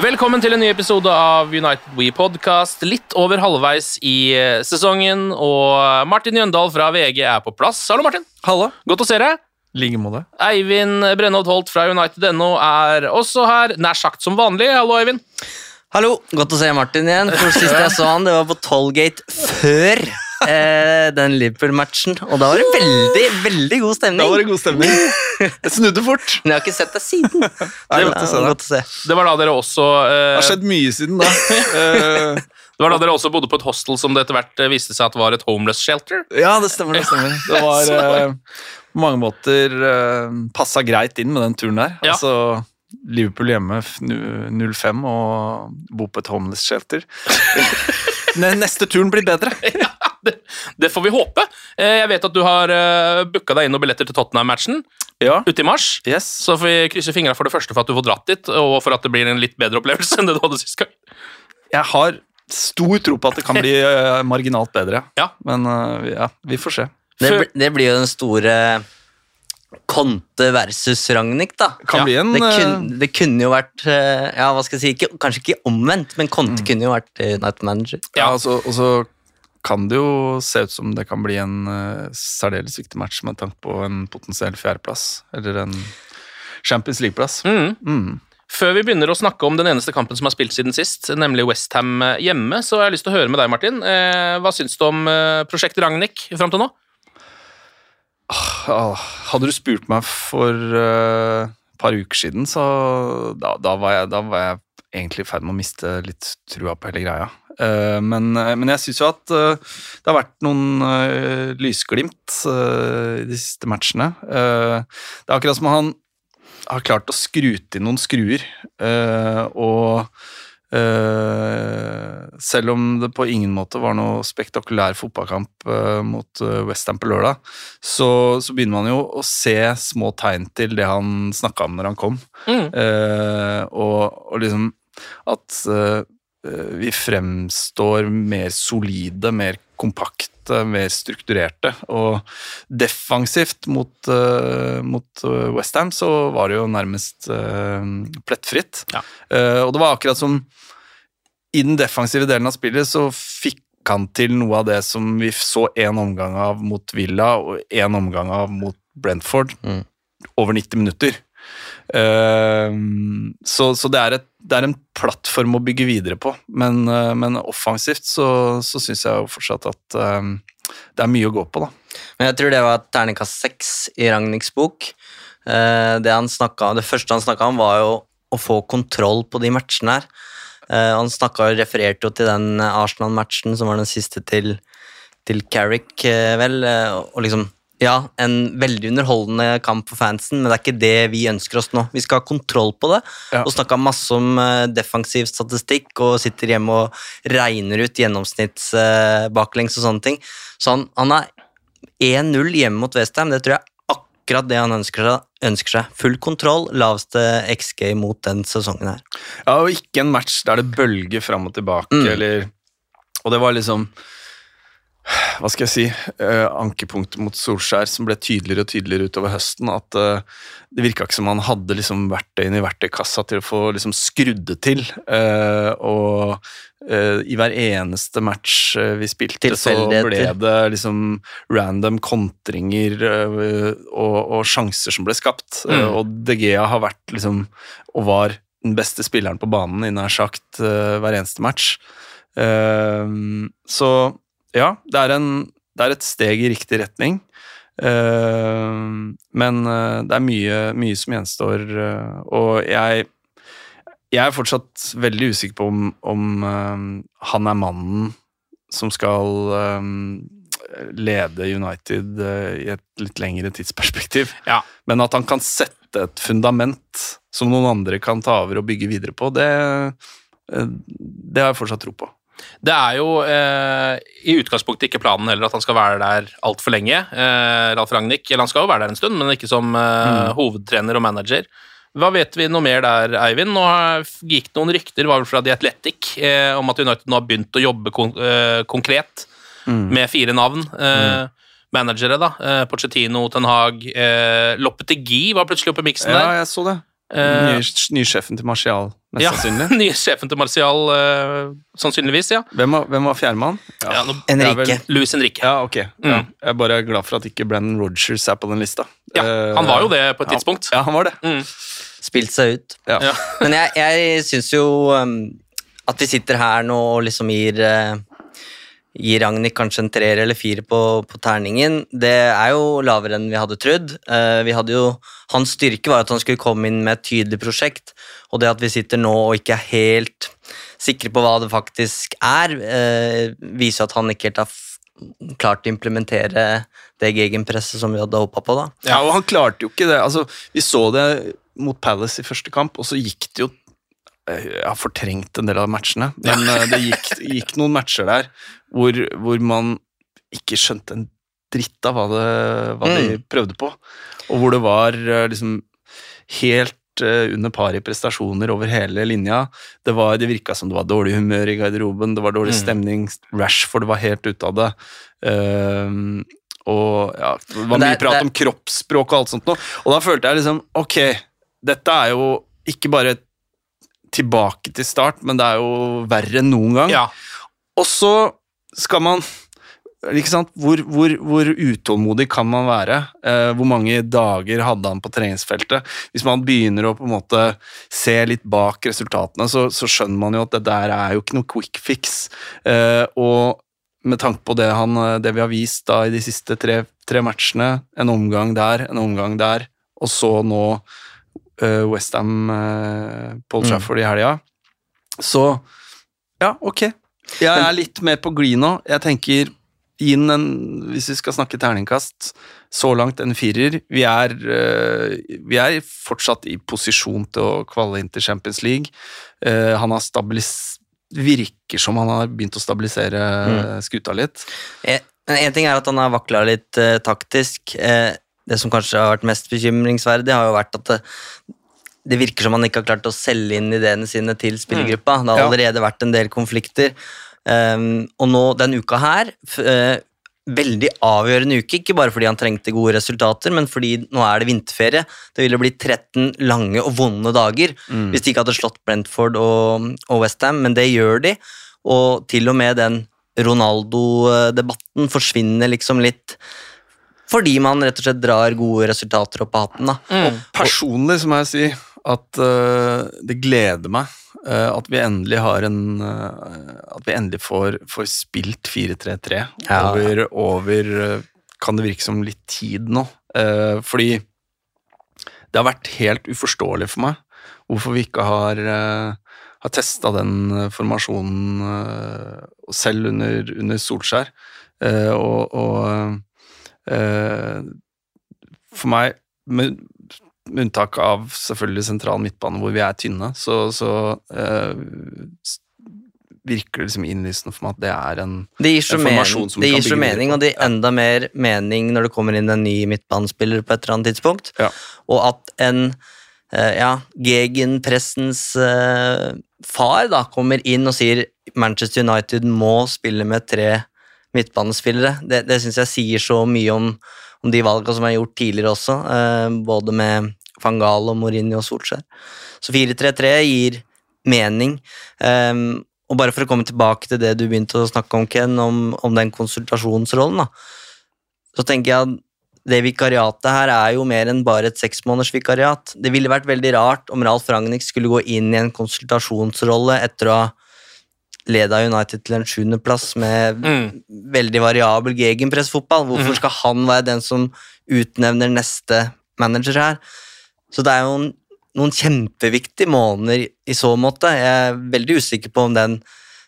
Velkommen til en ny episode av United We Podcast. Litt over halvveis i eh, sesongen, og Martin Jøndal fra VG er på plass. Hallo, Martin. Hallo. Godt å se deg. like måte. Eivind Brennholt Holt fra United.no er også her, nær sagt som vanlig. Hallo, Eivind. Hallo, godt å se Martin igjen. For Sist jeg så han, det var på Tollgate før eh, den Liverpool-matchen. Og da var det veldig, veldig god stemning. Da var det god stemning. Jeg snudde fort. Men jeg har ikke sett deg siden. Det er godt å se det. godt å se. Det var da dere også eh, Det har skjedd mye siden da. Eh, Det var da dere også bodde på et hostel som det etter hvert eh, viste seg at var et homeless shelter. ja, det stemmer. Det stemmer. Det var eh, på mange måter eh, passa greit inn med den turen der. Ja. Altså, Liverpool hjemme 05 og bo på et homeless shelter. Neste turen blir bedre. Ja, det, det får vi håpe. Eh, Jeg vet at du har uh, booka deg inn noen billetter til Tottenham-matchen Ja, ute i mars. yes. Så får vi krysse fingra for det første for at du får dratt dit, og for at det blir en litt bedre opplevelse enn det du hadde sist gang. Jeg har stor tro på at det kan bli eh, marginalt bedre. Ja. Men eh, ja, vi får se. Det, det blir jo den store Conte versus Ragnhild, da. Kan Ja, bli en Det, eh, kun, det kunne jo vært eh, Ja, hva skal jeg si, ikke, kanskje ikke omvendt, men Conte kunne jo vært eh, United manager. Ja, altså, og så kan det jo se ut som det kan bli en uh, særdeles viktig match med tanke på en potensiell fjerdeplass, eller en Champions League-plass. Mm. Mm. Før vi begynner å snakke om den eneste kampen som har spilt siden sist, nemlig Westham hjemme, så har jeg lyst til å høre med deg, Martin. Eh, hva syns du om eh, prosjekt Ragnhild fram til nå? Ah, Hadde du spurt meg for et et par uker siden, så da, da, var jeg, da var jeg egentlig i ferd med å miste litt trua på hele greia. Eh, men, men jeg syns jo at eh, det har vært noen eh, lysglimt eh, i de siste matchene. Eh, det er akkurat som han har klart å skru til noen skruer, eh, og eh, selv om det på ingen måte var noe spektakulær fotballkamp mot Westham på lørdag, så, så begynner man jo å se små tegn til det han snakka om når han kom. Mm. Eh, og, og liksom at eh, eh, vi fremstår mer solide, mer kompakte, mer strukturerte. Og defensivt mot, uh, mot Westham så var det jo nærmest eh, plettfritt. Ja. Eh, og det var akkurat som i den defensive delen av spillet så fikk han til noe av det som vi så en omgang av mot Villa og en omgang av mot Brentford Mm. over 90 minutter. Ehm, så så det, er et, det er en plattform å bygge videre på, men, eh, men offensivt så, så syns jeg jo fortsatt at ehm, det er mye å gå på, da. Men jeg tror det var terningkast seks i Ragnhilds bok. Eh, det, han snakket, det første han snakka om, var jo å få kontroll på de matchene her. Han han snakket, refererte jo til den Arsenal-matchen som var den siste til, til Carrick, eh, vel. eh, og liksom Ja, en veldig underholdende kamp for fansen, men det er ikke det vi ønsker oss nå. Vi skal ha kontroll på det. Ja. Og snakka masse om eh, defensiv statistikk og sitter hjemme og regner ut gjennomsnitts eh, og sånne ting. Så han, han er 1-0 hjemme mot Westham. Det tror jeg akkurat det han ønsker seg. ønsker seg. Full kontroll, laveste XG mot den sesongen her. Ja, og ikke en match der det bølger fram og tilbake, Mm. eller Og det var liksom Hva skal jeg si eh, Ankepunktet mot Solskjær som ble tydeligere og tydeligere utover høsten. At eh, det virka ikke som han hadde liksom verktøyene i verktøykassa til å få liksom skrudd det til. Eh, og i hver eneste match vi spilte, så ble det liksom random kontringer og, og sjanser som ble skapt. Mm. og De Gea har vært liksom, og var den beste spilleren på banen i nær sagt hver eneste match. Så ja, det er, en, det er et steg i riktig retning. Eh, men eh, det er mye, mye som gjenstår, eh, og jeg jeg er fortsatt veldig usikker på om, om uh, han er mannen som skal lede United i et litt lengre tidsperspektiv. Ja. Men at han kan sette et fundament som noen andre kan ta over og bygge videre på, det, det har jeg fortsatt tro på. Det er jo eh, i utgangspunktet ikke planen heller at han skal være der altfor lenge. Eh, Ralf Ragnhild, eller han skal jo være der en stund, men ikke som eh, hovedtrener og manager. Hva vet vi noe mer der, Eivind? Nå gikk noen rykter var vel fra The Athletic eh, om at United nå har begynt å jobbe kon eh, konkret med fire navn. Eh, Managere, da. Eh, Pochettino, Ten Hag, eh, Loppetegi var plutselig oppe i miksen Ja, der. jeg så det. Eh, Nye, sjefen til Martial, mest ja, sannsynlig. nye sjefen til Martial, uh, sannsynligvis, ja. Hvem var, hvem var fjerdemann? ja Ja, Enrique. vel- Louis Henrique. Ja, ok. Ja. Mm. Jeg er bare glad for at ikke Brennan Rogers er på den lista. Ja, uh, han var jo det på et ja. tidspunkt. Ja, han var det. Mm. Spilt seg ut. Ja. Ja. Men jeg, jeg syns jo um, at vi sitter her nå og liksom gir uh, Gir Ragnhild kanskje en treer eller fire på, på terningen. Det er jo lavere enn vi hadde trodd. Uh, vi hadde jo, hans styrke var at han skulle komme inn med et tydelig prosjekt, og det at vi sitter nå og ikke er helt sikre på hva det faktisk er, uh, viser at han ikke helt har klart å implementere det gegenpresset som vi hadde håpa på. da. Ja, og han klarte jo ikke det. Altså, vi så det mot Palace i første kamp, og så gikk det jo eh, Jeg har fortrengt en del av matchene, men det gikk, gikk noen matcher der hvor, hvor man ikke skjønte en dritt av hva, det, hva de prøvde på. Og hvor det var eh, liksom helt eh, under par i prestasjoner over hele linja. Det, var, det virka som det var dårlig humør i garderoben, det var dårlig stemning. Rashford var helt ute av det. Um, og ja, det var det mye prat det om kroppsspråk og alt sånt noe. Og da følte jeg liksom Ok, dette er jo ikke bare tilbake til start, men det er jo verre enn noen gang. Ja. Og så skal man? Hvor, hvor, hvor utålmodig kan man være? Eh, hvor mange dager hadde han på treningsfeltet? Hvis man begynner å på en måte se litt bak resultatene, så, så skjønner man jo at det der er jo ikke noe quick fix. Eh, og med tanke på det, han, det vi har vist da i de siste tre, tre matchene, en omgang der, en omgang der, og så nå eh, Westham, uh, Paul Trafford i helga, så ja, ok. Jeg er litt mer på glid nå. Jeg tenker inn en, hvis vi skal snakke terningkast, så langt en firer. Vi er, eh, vi er fortsatt i posisjon til å kvalle inn til Champions League. Eh, han har stabilis virker som han har begynt å stabilisere skuta litt. Én en ting er at han har vakla litt eh, taktisk. Eh, det som kanskje har vært mest bekymringsverdig, har jo vært at det, det virker som han ikke har klart å selge inn ideene sine til spillergruppa. Det har allerede vært en del konflikter. Um, og nå den uka her eh, Veldig avgjørende uke, ikke bare fordi han trengte gode resultater, men fordi nå er det vinterferie. Det ville blitt 13 lange og vonde dager hvis de ikke hadde slått Brentford og, og Westham, men det gjør de. Og til og med den Ronaldo-debatten forsvinner liksom litt fordi man rett og slett drar gode resultater opp av hatten. da. Mm. Personlig så må jeg si at uh, det gleder meg at vi endelig har en øh, At vi endelig får, får spilt 4-3-3 Ja. over, over øh, Kan det virke som litt tid nå? Eh, fordi det har vært helt uforståelig for meg hvorfor vi ikke har, har testa den formasjonen selv under, under Solskjær. Eh, og og for meg, med, unntak av selvfølgelig sentral midtbane hvor vi er tynne, så, så uh, virker det liksom innlysende for meg at det er en Det gir så, En formasjon som det gir så mening og det gir enda mer mening når det kommer inn en ny midtbanespiller på et eller annet tidspunkt. Ja. Og at en uh, ja, Gegenpressens uh, far da kommer inn og sier Manchester United må spille med tre midtbanespillere. Det, det syns jeg sier så mye om, om de valgene som er gjort tidligere også, eh, både med van Gaal og Mourinho og Solskjær. Så 4-3-3 gir mening. Um, og bare for å komme tilbake til det du begynte å snakke om, Ken, om, om den konsultasjonsrollen, da, så tenker jeg at det vikariatet her er jo mer enn bare et seksmånedersvikariat. Det ville vært veldig rart om Ralf Ragnhild skulle gå inn i en konsultasjonsrolle etter å ha leda United til en sjuendeplass med Mm. veldig variabel gegenpressfotball. Hvorfor skal han være den som utnevner neste manager her? Så det er jo en, noen kjempeviktige måneder i så måte. Jeg er veldig usikker på om den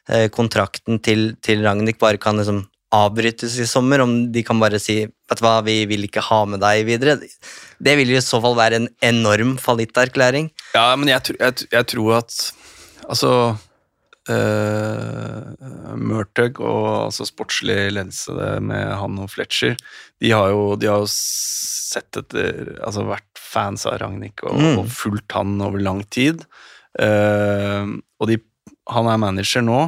eh, kontrakten til, til Ragnhild bare kan liksom avbrytes i sommer, om de kan bare si vet du hva, vi vil ikke ha med deg videre. Det vil i så fall være en enorm fallitterklæring. Ja, men jeg, jeg, jeg tror at Altså uh, Murtug og altså sportslig ledelse med han og Fletcher, de har jo, de har jo sett etter Altså vært fans av Ragnhild og, Mm. og fulgt han over lang tid. Uh, og de, han er manager nå,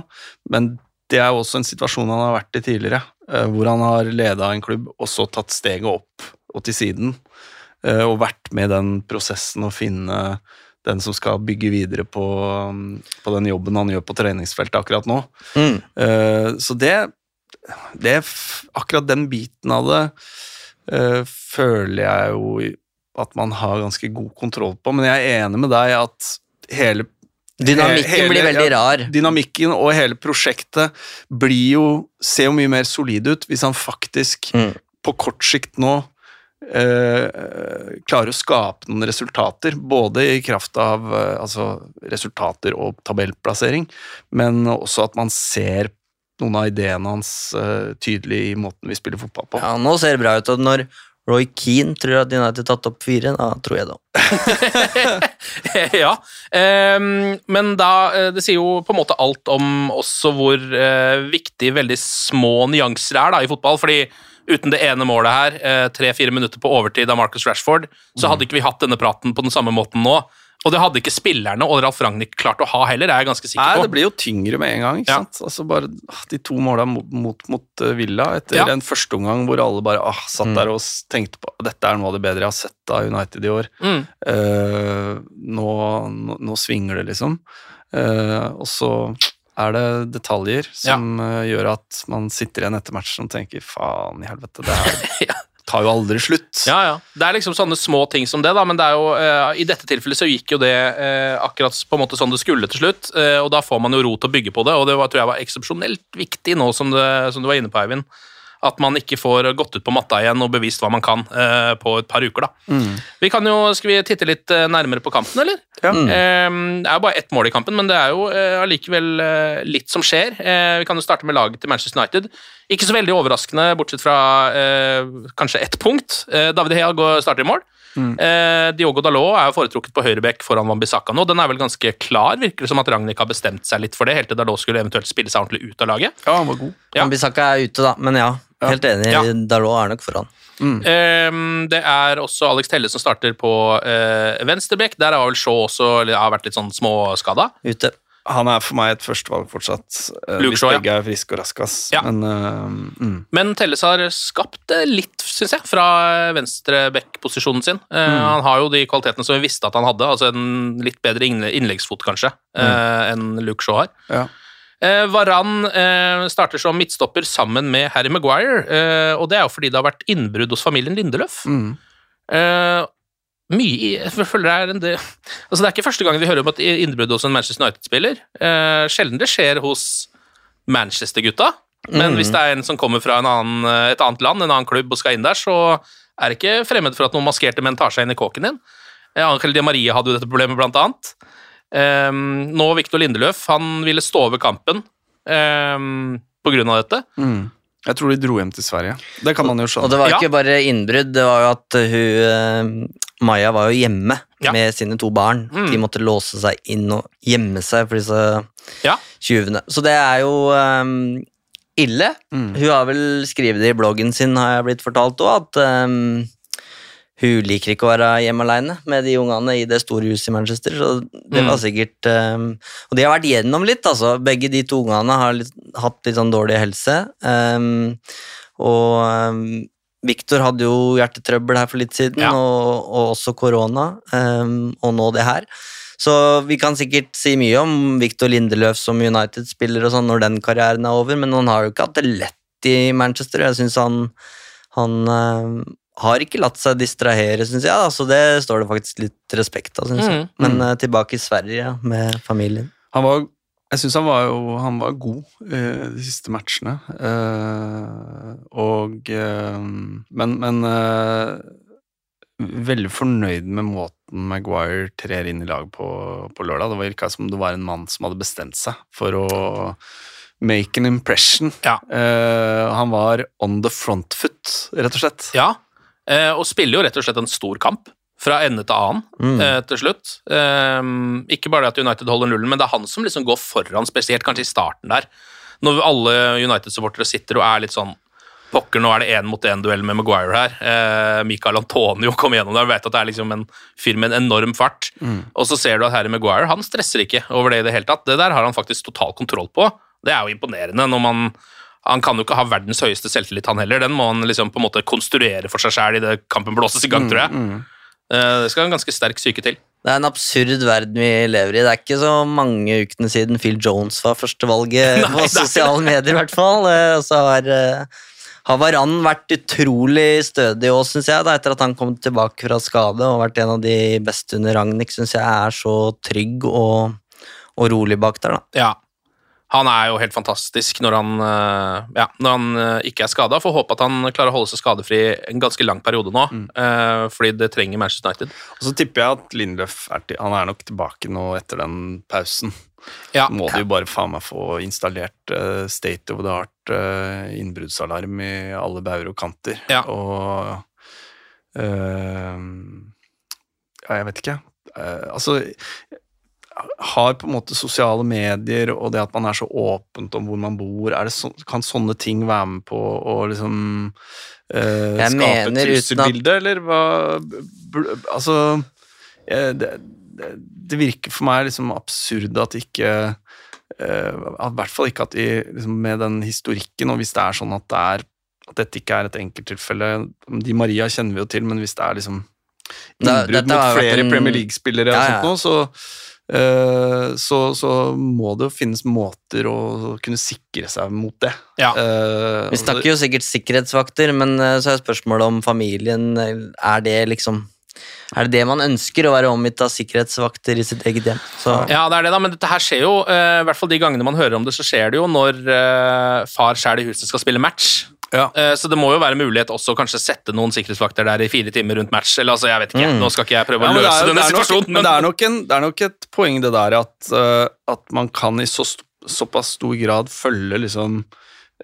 men det er jo også en situasjon han har vært i tidligere, Uh, hvor han har leda en klubb og så tatt steget opp og til siden, eh, og vært med i den prosessen å finne den som skal bygge videre på, på den jobben han gjør på treningsfeltet akkurat nå. Mm. Eh, så det, det Akkurat den biten av det eh, føler jeg jo at man har ganske god kontroll på, men jeg er enig med deg at hele Dynamikken hele- blir veldig ja, rar. Dynamikken og hele prosjektet blir jo, ser jo mye mer solid ut hvis han faktisk Mm. på kort sikt nå eh, klarer å skape noen resultater, både i kraft av eh, altså, resultater og tabellplassering, men også at man ser noen av ideene hans eh, tydelig i måten vi spiller fotball på. Ja, nå ser det bra ut, og når Roy Keane tror at United har tatt opp fire, da tror jeg det òg. ja, Um, men da eh, Det sier jo på en måte alt om også hvor uh, viktig veldig små nyanser er da i fotball. fordi uten det ene målet her, eh, tre-fire minutter på overtid av Marcus Rashford, så hadde ikke vi hatt denne praten på den samme måten nå. Og det hadde ikke spillerne og Ralf Ragnhild klart å ha heller, det er jeg ganske sikker Nei, på. det blir jo tyngre med en gang. ikke Ja. sant? Altså bare ah, De to måla mot, mot, mot eh, Villa etter Ja. en førsteomgang hvor alle bare ah, satt der og tenkte på dette er noe av det bedre jeg har sett av United i år. Mm. Uh, nå, nå, nå svinger det, liksom. Uh, og så er det detaljer som ja. gjør at man sitter igjen etter matchen og tenker faen i helvete, det her tar jo aldri slutt. Ja, ja. Det er liksom sånne små ting som det, da, men det er jo, eh, i dette tilfellet så gikk jo det eh, akkurat på en måte sånn det skulle til slutt, eh, og da får man jo ro til å bygge på det, og det var, tror jeg var eksepsjonelt viktig nå som, det, som du var inne på, Eivind. At man ikke får gått ut på matta igjen og bevist hva man kan eh, på et par uker. da. Vi kan jo, Skal vi titte litt eh, nærmere på kampen, eller? Ja. Eh, det er jo bare ett mål i kampen, men det er jo eh, allikevel eh, litt som skjer. Eh, vi kan jo starte med laget til Manchester United. Ikke så veldig overraskende, bortsett fra eh, kanskje ett punkt. Eh, David Hea går starter i mål. Eh, Diogo Dalot er jo foretrukket på høyrebekk foran Wambisaka nå. Den er vel ganske klar, virker det som at Ragnhild har bestemt seg litt for det, helt til Dalot skulle eventuelt spille seg ordentlig ut av laget. Ja, han var god. Ja. Bissaka er ute, da, men ja. Helt enig. Ja. Dalot er nok foran. Ehm, det er også Alex Telle som starter på uh, venstrebekk. Der har vel Shaw også eller, har vært litt sånn småskada. Ute. Han er for meg et førstevalg fortsatt, eh, Luke hvis Shaw, ja. begge er friske og raske. ass. Ja. Men uh, mm. Men Telles har skapt eh, litt, syns jeg, fra venstreback-posisjonen sin. Eh, Han har jo de kvalitetene som vi visste at han hadde, altså en litt bedre innleggsfot, kanskje, eh, enn Luke Shaw har. ja. Eh, Varan eh, starter som midtstopper sammen med Harry Maguire, eh, og det er jo fordi det har vært innbrudd hos familien Lindeløf. Mm. Eh, mye jeg føler det er en del Altså Det er ikke første gang vi hører om et innbrudd hos en Manchester United-spiller. Eh, sjelden det skjer hos Manchester-gutta. Men hvis det er en som kommer fra en annen, eh, et annet land, en annen klubb, og skal inn der, så er det ikke fremmed for at noen maskerte menn tar seg inn i kåken din. Angel Di Maria hadde jo dette problemet, blant annet. Eh, nå Viktor Lindeløf, han ville stå over kampen um, på grunn av dette. Mm. Jeg tror de dro hjem til Sverige. Det kan man jo Og det var Ja. ikke bare innbrudd, det var jo at hun eh, Maja var jo hjemme Ja. med sine to barn. Mm. De måtte låse seg inn og gjemme seg for disse Ja. tjuvene. Så det er jo um, ille. Mm. Hun har vel skrevet det i bloggen sin, har jeg blitt fortalt òg, at eh, hun liker ikke å være hjemme alene med de ungene i det store huset i Manchester. Så det var Mm. sikkert um, Og de har vært gjennom litt, altså. Begge de to ungene har litt, hatt litt sånn dårlig helse. Um, og um, Victor hadde jo hjertetrøbbel her for litt siden, Ja. og, og også korona, og nå det her. Så vi kan sikkert si mye om Victor Lindeløf som United-spiller og sånn når den karrieren er over, men han har jo ikke hatt det lett i Manchester. Jeg syns han, han har ikke latt seg distrahere, syns jeg. Så det står det faktisk litt respekt av, syns jeg. Mm. Men uh, tilbake i Sverige ja, med familien. Han var, jeg syns han var jo han var god eh, de siste matchene. Eh, og Men, men eh, veldig fornøyd med måten Maguire trer inn i laget på, på lørdag. Det virka som det var en mann som hadde bestemt seg for å make an impression. Ja. Uh, han var on the front foot, rett og slett. Ja, og spiller jo rett og slett en stor kamp. Fra ende til annen Mm. eh, til slutt. Eh, ikke bare det at United holder nullen, men det er han som liksom går foran, spesielt kanskje i starten der. Når alle United-supportere sitter og er litt sånn Pokker, nå er det én mot én-duell med Maguire her. Eh, Michael Antonio kom gjennom der. Vet at det er liksom en fyr med en enorm fart. Og så ser du at Harry Maguire han stresser ikke over det i det hele tatt. Det der har han faktisk total kontroll på. Det er jo imponerende når man han kan jo ikke ha verdens høyeste selvtillit, han heller. Den må han liksom på en måte konstruere for seg sjæl idet kampen blåses i gang, tror jeg. Mm. Det skal en ganske sterk syke til. Det er en absurd verden vi lever i. Det er ikke så mange ukene siden Phil Jones var førstevalget på det sosiale medier, i hvert fall. Eh, Og så har, eh, har Varan vært utrolig stødig òg, syns jeg, da, etter at han kom tilbake fra skade og vært en av de beste under Ragnhild. Syns jeg er så trygg og, og rolig bak der, da. Ja. Han er jo helt fantastisk når han, eh, ja, når han eh, ikke er skada. Får håpe at han klarer å holde seg skadefri en ganske lang periode nå, Mm. fordi det trenger Manchester United. Og så tipper jeg at Lindløf er, til, han er nok tilbake nå etter den pausen. Ja. må du jo bare faen meg få installert uh, state of the art uh, innbruddsalarm i alle bauger og kanter. Ja. Og uh, Ja, jeg vet ikke. Eh, altså Har på en måte sosiale medier og det at man er så åpent om hvor man bor, er det så, kan sånne ting være med på å liksom eh, skape et trusselbilde, eller hva? Altså eh, det, det, det virker for meg liksom absurd at ikke eh, I hvert fall ikke at de liksom, med den historikken, og hvis det er sånn at det er at dette ikke er et enkelttilfelle De Maria kjenner vi jo til, men hvis det er liksom innbrudd mot flere en- Premier League-spillere Ja, og sånt noe, så, så, så må det jo finnes måter å kunne sikre seg mot det. Ja. Uh, Vi snakker jo sikkert sikkerhetsvakter, men eh, så er spørsmålet om familien eh, Er det liksom Er det det man ønsker, å være omgitt av sikkerhetsvakter i sitt eget hjem? Så Ja, det er det, da, men dette her skjer jo, eh, i hvert fall de gangene man hører om det, så skjer det jo når eh, far sjæl i huset skal spille match. Ja. Eh, Så det må jo være mulighet også å kanskje sette noen sikkerhetsvakter der i fire timer rundt match. Eller altså, jeg vet ikke, Mm. Nå skal ikke jeg prøve Ja, å men løse er- denne situasjonen, Men det er, nok en, det er nok et poeng det der at, uh, at man kan i så, såpass stor grad følge liksom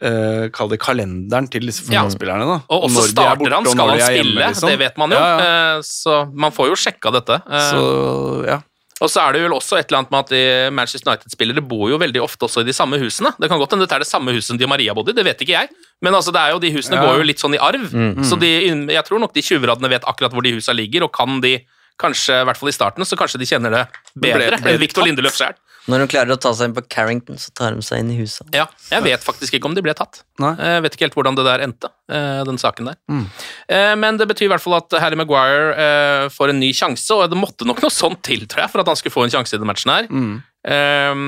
uh, Kall det kalenderen til disse Ja. fotballspillerne. da. Og også er starter han, skal han er hjemme, liksom. Det vet man jo. Ja, ja. Uh, Så man får jo sjekka dette. Uh, Så ja. Og så er det vel også et eller annet med at Manchester United-spillere bor jo veldig ofte også i de samme husene. Det kan godt hende det er det samme huset som og Maria bodde i, det vet ikke jeg. Men altså, det er jo, de husene Ja. går jo litt sånn i arv. Så de, jeg tror nok de tjuvradene vet akkurat hvor de husa ligger, og kan de kanskje, i hvert fall i starten, så kanskje de kjenner det bedre ble enn Victor? Lindeløf sjøl. Når de klarer å ta seg inn på Carrington, så tar de seg inn i huset. Ja, jeg vet faktisk ikke om de ble tatt. Nei. Jeg vet ikke helt hvordan det der endte, eh, den saken der. Mm. Eh, Men det betyr i hvert fall at Harry Maguire eh, får en ny sjanse, og det måtte nok noe sånt til, tror jeg, for at han skulle få en sjanse i den matchen her. Mm. Um,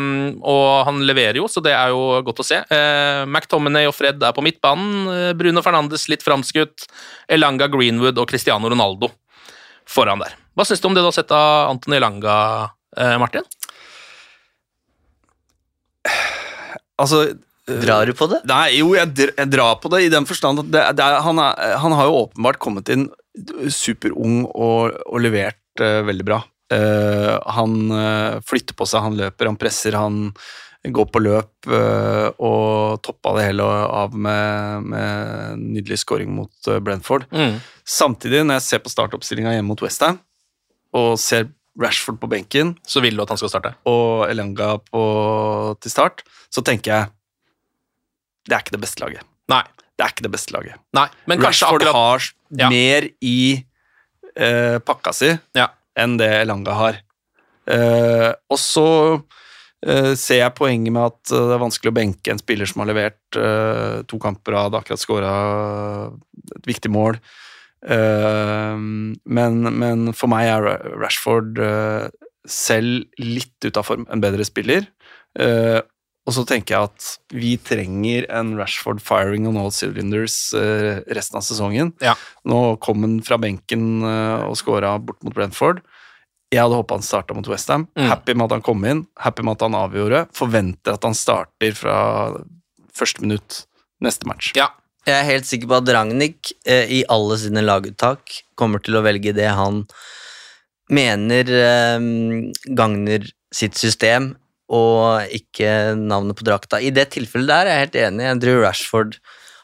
og han leverer jo, så det er jo godt å se. Uh, McTominay og Fred er på midtbanen. eh, Bruno Fernandes litt framskutt. Elanga Greenwood og Cristiano Ronaldo foran der. Hva syns du om det du har sett av Antony Elanga, eh, Martin? Altså Drar du på det? Nei, jo, jeg, dr jeg drar på det i den forstand at det, det er, han, er, han har jo åpenbart kommet inn superung og, og levert uh, veldig bra. Uh, han uh, flytter på seg, han løper, han presser, han går på løp og toppa det hele av med, med nydelig scoring mot Brentford. Mm. Samtidig, når jeg ser på startoppstillinga hjemme mot Westham, og ser Rashford på benken Så vil du at han skal starte. og Elanga på, til start, så tenker jeg det er ikke det beste laget. Nei. Det er ikke det beste laget. Nei, men kanskje Rashford akkurat har Ja. mer i eh, pakka si Ja. enn det Elanga har. Eh, og så eh, ser jeg poenget med at eh, det er vanskelig å benke en spiller som har levert eh, to kamper og hadde akkurat skåra et viktig mål. Eh, men, men for meg er Rashford eh, selv litt ute av form, en bedre spiller. Eh, og så tenker jeg at vi trenger en Rashford firing on all cylinders eh, resten av sesongen. Ja. Nå kom han fra benken og scora bort mot Brentford. Jeg hadde håpa han starta mot Westham. Mm. Happy med at han kom inn, happy med at han avgjorde. Forventer at han starter fra første minutt neste match. Ja. Jeg er helt sikker på at Ragnhild eh, i alle sine laguttak kommer til å velge det han mener eh, gagner sitt system, og ikke navnet på drakta. I det tilfellet der er jeg helt enig. Drew Rashford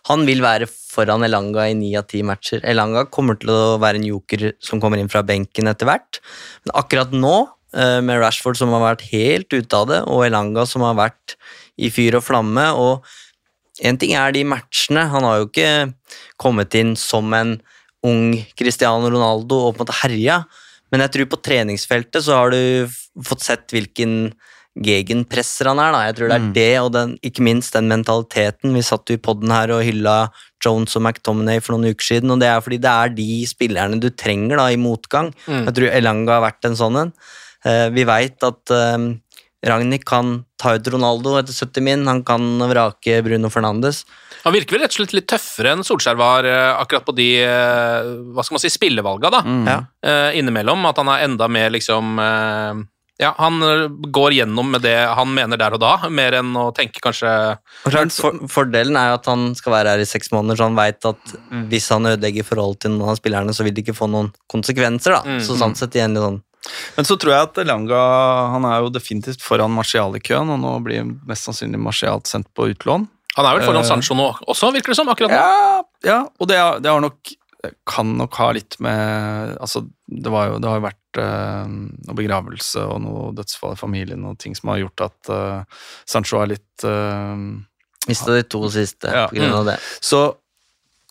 han vil være foran Elanga i ni av ti matcher. Elanga kommer til å være en joker som kommer inn fra benken etter hvert. Men akkurat nå, eh, med Rashford som har vært helt ute av det, og Elanga som har vært i fyr og flamme og en ting er de matchene. Han har jo ikke kommet inn som en ung Cristiano Ronaldo og på en måte herja, men jeg tror på treningsfeltet så har du fått sett hvilken gegenpresser han er. da. Jeg tror det er Mm. det, og den, ikke minst den mentaliteten. Vi satt jo i podden her og hylla Jones og McTominay for noen uker siden, og det er fordi det er de spillerne du trenger da i motgang. Mm. Jeg tror Elanga har vært en sånn en. Uh, vi veit at eh, Ragnhild kan ta ut Ronaldo etter 70 min, han kan vrake Bruno Fernandes. Han virker vel rett og slett litt tøffere enn Solskjær var eh, akkurat på de eh, hva skal man si, spillevalga da, Mm. Ja. eh, innimellom. At han er enda mer liksom Ja, han går gjennom med det han mener der og da, mer enn å tenke kanskje klart, for, Fordelen er jo at han skal være her i seks måneder, så han veit at hvis han ødelegger forholdet til noen av spillerne, så vil det ikke få noen konsekvenser. da. Mm. Så sånn sett igjen litt sånn Men så tror jeg at Elanga han er jo definitivt foran Martial i køen, og nå blir mest sannsynlig Martial sendt på utlån. Han er vel foran Eh. Sancho nå også, virker det som, akkurat nå. Ja, ja og det, det har nok kan nok ha litt med Altså, det, var jo, det har jo vært uh, noe begravelse og noe dødsfall i familien og ting som har gjort at uh, Sancho er litt uh, Mista de to siste Ja. på grunn av det. Så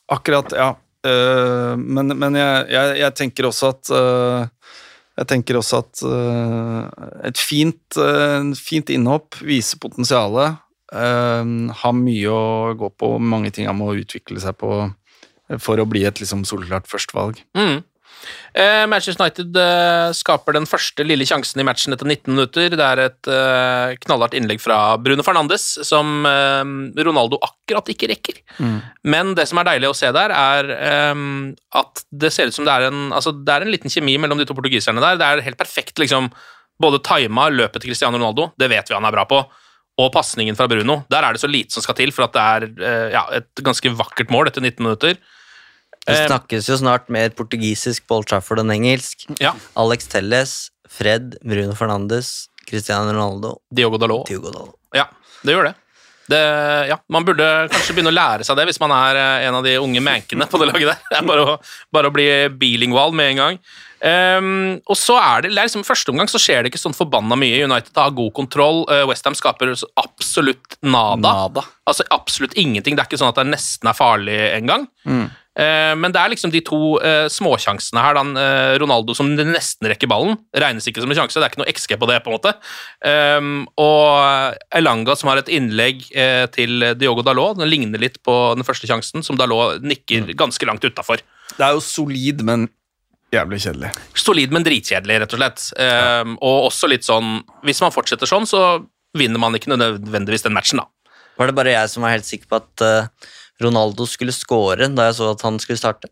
akkurat, ja. Uh, men men jeg, jeg, jeg tenker også at Jeg tenker også at øh, et fint, øh, fint innhopp viser potensialet. øh, har mye å gå på, mange ting han må utvikle seg på for å bli et liksom solklart førstevalg. Mm. Eh, Manchester United eh, skaper den første lille sjansen i matchen etter 19 minutter. Det er et eh, knallhardt innlegg fra Bruno Fernandes, som eh, Ronaldo akkurat ikke rekker. Men det som er deilig å se der, er eh, at det ser ut som det er en altså det er en liten kjemi mellom de to portugiserne der. Det er helt perfekt, liksom. Både tima løpet til Cristiano Ronaldo, det vet vi han er bra på, og pasningen fra Bruno. Der er det så lite som skal til for at det er eh, ja, et ganske vakkert mål etter 19 minutter. Det Eh, snakkes jo snart mer portugisisk på Old Trafford enn engelsk. Ja. Alex Telles, Fred, Bruno Fernandes, Cristiano Ronaldo, Diogo Dalot. Diogo Dalot. Ja, det gjør det. det. Ja, man burde kanskje begynne å lære seg det hvis man er eh, en av de unge mankene på det laget der. Det er bare å, bare å bli bilingual med en gang. Um, og så er det, det er liksom Første omgang så skjer det ikke sånn forbanna mye. United har god kontroll. Uh, Westham skaper absolutt nada. Nada. Altså absolutt ingenting. Det er ikke sånn at det nesten er farlig engang. Mm. Eh, men det er liksom de to eh, småsjansene her. Dan, eh, Ronaldo som nesten rekker ballen, regnes ikke som en sjanse. Det er ikke noe XG på det. på en måte. Um, og Elanga som har et innlegg til Diogo Dalot. Den ligner litt på den første sjansen, som Dalot nikker ganske langt utafor. Det er jo solid, men jævlig kjedelig. Solid, men dritkjedelig, rett og slett. Um, og også litt sånn Hvis man fortsetter sånn, så vinner man ikke nødvendigvis den matchen, da. Var det bare jeg som var helt sikker på at eh, Ronaldo skulle score da jeg så at han skulle starte?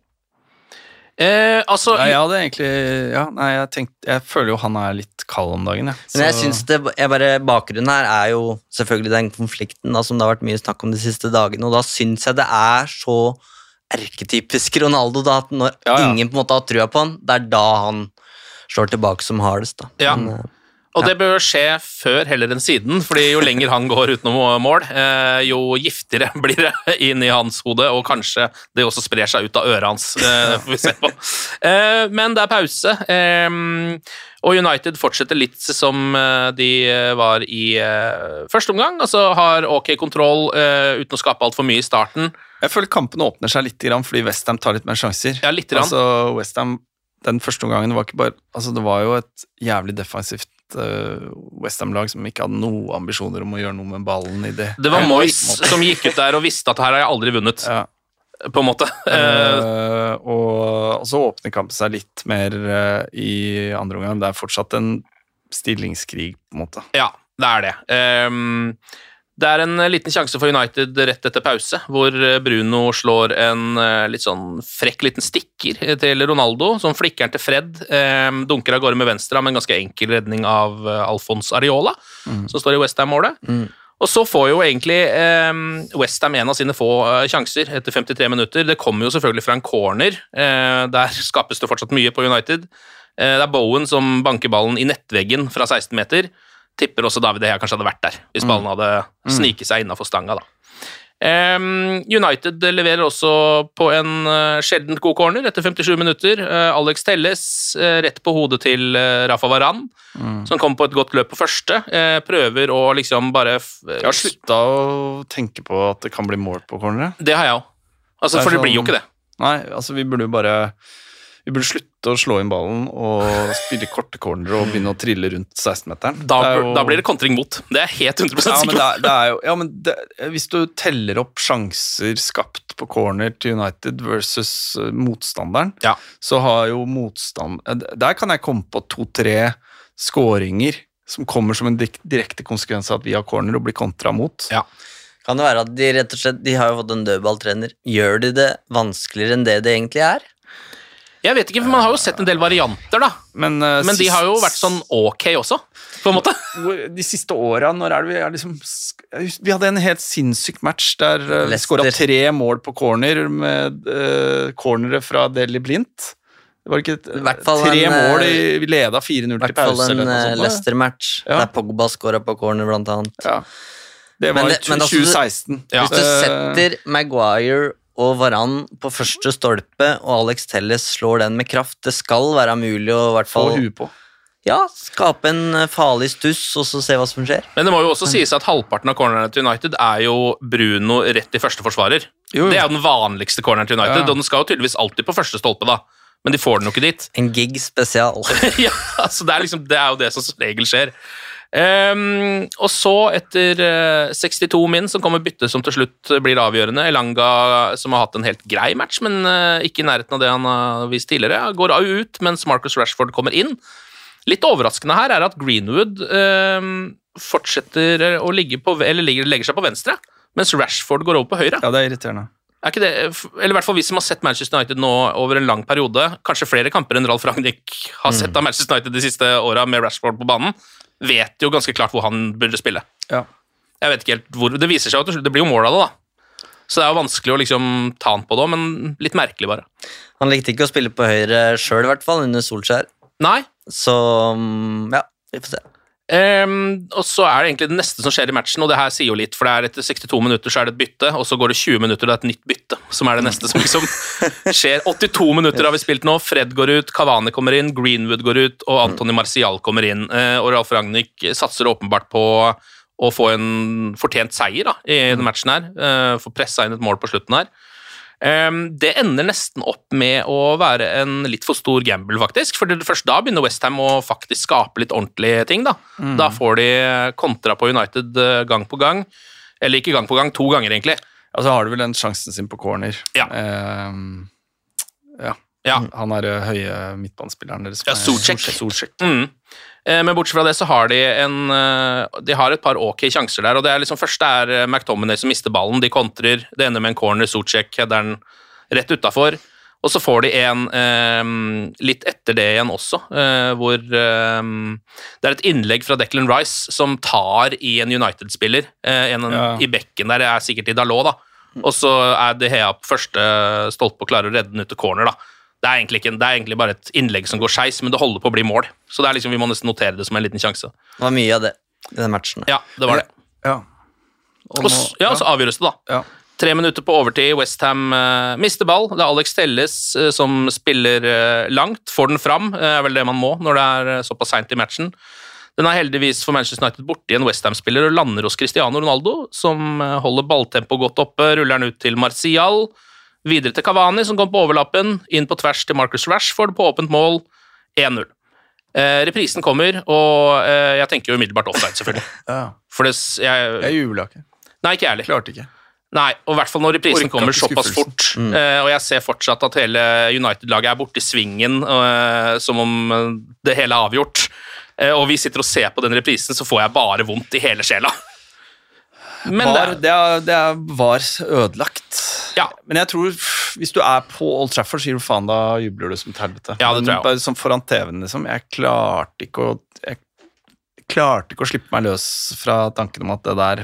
Eh, altså ja, jeg hadde egentlig Ja, nei, jeg tenkte Jeg føler jo han er litt kald om dagen, Ja. Men jeg synes det, jeg bare, Bakgrunnen her er jo selvfølgelig den konflikten da, som det har vært mye snakk om de siste dagene, og da syns jeg det er så erketypisk Ronaldo da, at når Ja, ja. ingen på en måte har trua på han, det er da han slår tilbake som hardest. da. Ja. Men, eh, Og det bør skje før heller enn siden, fordi jo lenger han går utenom mål, eh, jo giftigere blir det inn i hans hode, og kanskje det også sprer seg ut av øret hans. eh, får vi se på. Eh, Men det er pause, og United fortsetter litt som de var i første omgang. Altså har ok kontroll uten å skape altfor mye i starten. Jeg føler kampen åpner seg litt fordi Westham tar litt mer sjanser. Ja, litt. Altså, West Ham, den første omgangen var ikke bare Altså, det var jo et jævlig defensivt uh, Westham-lag som ikke hadde noen ambisjoner om å gjøre noe med ballen i det. Det var Moyes som gikk ut der og visste at her har jeg aldri vunnet, Ja. på en måte. Eh, Eh, og, så åpner kampen seg litt mer uh, i andre omgang. Det er fortsatt en stillingskrig, på en måte. Ja, det er det. Ehm, det er en liten sjanse for United rett etter pause, hvor Bruno slår en eh, litt sånn frekk liten stikker til Ronaldo, som flikker til Fred. dunker av gårde med venstre med en ganske enkel redning av eh, Alfons Areola, som står i Westham-målet. Og så får jo egentlig eh, Westham en av sine få eh, sjanser etter 53 minutter. Det kommer jo selvfølgelig fra en corner. Eh, der skapes det fortsatt mye på United. Eh, det er Bowen som banker ballen i nettveggen fra 16 meter. Tipper også David Hea kanskje hadde vært der, hvis ballen hadde sniket seg innafor stanga. da. United leverer også på en uh, sjeldent god corner etter 57 minutter. Eh, Alex Telles eh, rett på hodet til eh, Rafa Varan, som kom på et godt løp på første. eh, prøver å liksom bare Jeg har slutta å tenke på at det kan bli mål på corneret. Det har jeg òg. Altså, for det blir jo sånn- ikke det. Nei, altså vi burde jo bare Vi burde slutte å slå inn ballen og spille korte corner og begynne å trille rundt 16-meteren. Da, jo- da blir det kontring mot. Det er jeg helt 100 ja, men sikker det på. er, det er jo, ja, men det, Hvis du teller opp sjanser skapt på corner til United versus eh, motstanderen, Ja. så har jo motstand eh, Der kan jeg komme på to-tre skåringer som kommer som en direkte konsekvens av at vi har corner og blir kontra mot. Ja. Kan det være at de rett og slett De har jo fått en dødballtrener. Gjør de det vanskeligere enn det det egentlig er? Jeg vet ikke, for Man har jo sett en del varianter, da. Men, uh, Men de sist- har jo vært sånn ok også, på en måte. De siste åra, når er det vi er liksom Vi hadde en helt sinnssyk match der uh, vi skåra tre mål på corner med uh, cornere fra Deli Blint. Det var ikke et, I hvert fall tre en, mål i, Vi leda 4-0 I til hvert fall pause. en eller noe eh. Leicester-match Ja. der Pogba skåra på corner, blant annet. Ja. Det Men var det- men i altså, 2016. Ja. Hvis du setter Maguire og Varan på første stolpe, og Alex Telles slår den med kraft, det skal være mulig å i hvert Få huet på. ja, skape en eh, farlig stuss, og så se hva som skjer. Men det må jo også sies at halvparten av cornerne til United er jo Bruno rett i første forsvarer. Jo, jo. Det er jo den vanligste corneren til United, Ja. og den skal jo tydeligvis alltid på første stolpe, da. Men de får den jo ikke dit. En gig spesial. ja, altså det er, liksom, det er jo det som som regel skjer. Ehm, og så, etter eh, 62 min, som kommer bytte som til slutt blir avgjørende Elanga, som har hatt en helt grei match, men eh, ikke i nærheten av det han har vist tidligere, går ut mens Marcus Rashford kommer inn. Litt overraskende her er at Greenwood um, fortsetter å ligge på, eller ligger, legger seg på venstre, mens Rashford går over på høyre. Ja, det er irriterende. Er ikke det, eller i hvert fall vi som har sett Manchester United nå over en lang periode, kanskje flere kamper enn Ralf Ragnhild har sett av Manchester United de siste åra med Rashford på banen, vet jo ganske klart hvor han burde spille. Ja. Jeg vet ikke helt hvor, Det viser seg jo til slutt, det blir jo mål av det, da. Så det er jo vanskelig å liksom ta han på det, men litt merkelig, bare. Han likte ikke å spille på høyre sjøl, i hvert fall, under Solskjær. Nei. Så mm, ja, vi får se. Ehm, og så er det egentlig det neste som skjer i matchen, og det her sier jo litt, for det er etter 62 minutter så er det et bytte, og så går det 20 minutter, og det er et nytt bytte, som er det neste som liksom skjer. 82 minutter har vi spilt nå, Fred går ut, Cavani kommer inn, Greenwood går ut, og Antony Martial kommer inn. Eh, og Ralf Ragnhild satser åpenbart på å få en fortjent seier da, i denne matchen her, uh, få pressa inn et mål på slutten her. Det ender nesten opp med å være en litt for stor gamble, faktisk. For først da begynner Westham å faktisk skape litt ordentlige ting. Da Da får de kontra på United eh, gang på gang. Eller ikke gang på gang, to ganger, egentlig. Og så har du vel den sjansen sin på corner. Ja. Ehm, ja. Ja. Han er eh, høye midtbanespilleren deres. Ja, Solsjekk. Mm. Eh, Men bortsett fra det så har de en eh, De har et par ok sjanser der. og det er liksom Først er eh, McTominay som mister ballen. De kontrer. Det ender med en corner. Socek header den rett utafor. Og så får de en eh, litt etter det igjen også, eh, hvor eh, det er et innlegg fra Declan Rice som tar i en United-spiller. En Ja. i bekken der, det er sikkert i Dalot, da. Og så er De Hea på første stolpe og klarer å redde den ut til corner, da. Det er, egentlig ikke, en- det er egentlig bare et innlegg som går skeis, men det holder på å bli mål. Så det er liksom, vi må nesten notere det som en liten sjanse. Det var mye av det i den matchen. Ja, det var det. Ja. Og Og s- ja, så avgjøres det, da. Ja. Tre minutter på overtid, Westham uh, mister ball. Det er Alex Telles uh, som spiller uh, langt, får den fram. Det er vel det man må når det er eh, såpass seint i matchen. Den er heldigvis for Manchester United borti en Westham-spiller og lander hos Cristiano Ronaldo, som eh, holder balltempoet godt oppe, ruller den ut til Martial. Videre til Cavani, som kom på overlappen, inn på tvers til Marcus Rashford på åpent mål, 1-0. Eh, reprisen kommer, og eh, jeg tenker jo umiddelbart offside, selvfølgelig. ja. For det, jeg, Jeg jubla ikke. Nei, ikke jeg heller. Klarte ikke. Nei, og i hvert fall når reprisen kommer såpass fort. Mm. Eh, og jeg ser fortsatt at hele United-laget er borte i svingen, eh, som om eh, det hele er avgjort. Eh, og vi sitter og ser på den reprisen, så får jeg bare vondt i hele sjela. Men var, det, det, er, det er, var ødelagt. Ja. Men jeg tror hvis du er på Old Trafford, sier du faen, da jubler du som et helvete. Ja, det tror jeg bare sånn foran TV-en, liksom. Jeg klarte ikke å jeg klarte ikke å slippe meg løs fra tanken om at det der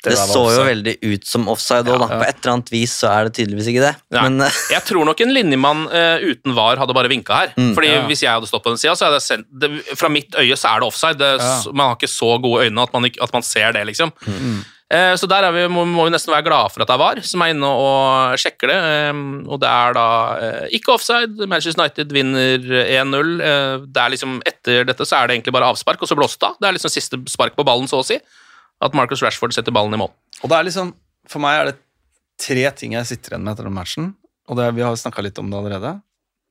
Det der var så jo veldig ut som offside òg, ja, Ja. På et eller annet vis så er det tydeligvis ikke det. Men eh, jeg tror nok en linjemann uh, uten VAR hadde bare vinka her. Mm, Fordi ja. Hvis jeg hadde stått på den sida, så hadde jeg sendt det, Fra mitt øye så er det offside. Det, Ja. Man har ikke så gode øyne at man, at man ser det, liksom. Mm. Eh, så der er vi, må, vi nesten være glade for at det er VAR som er inne og sjekker det. Og det er da eh, ikke offside. Manchester United vinner 1-0. Eh, det er liksom Etter dette så er det egentlig bare avspark, og så blåste det av. Det er liksom siste spark på ballen, så å si. At Marcus Rashford setter ballen i mål. Og det er liksom, For meg er det tre ting jeg sitter igjen med etter den matchen. Og det, vi har snakka litt om det allerede.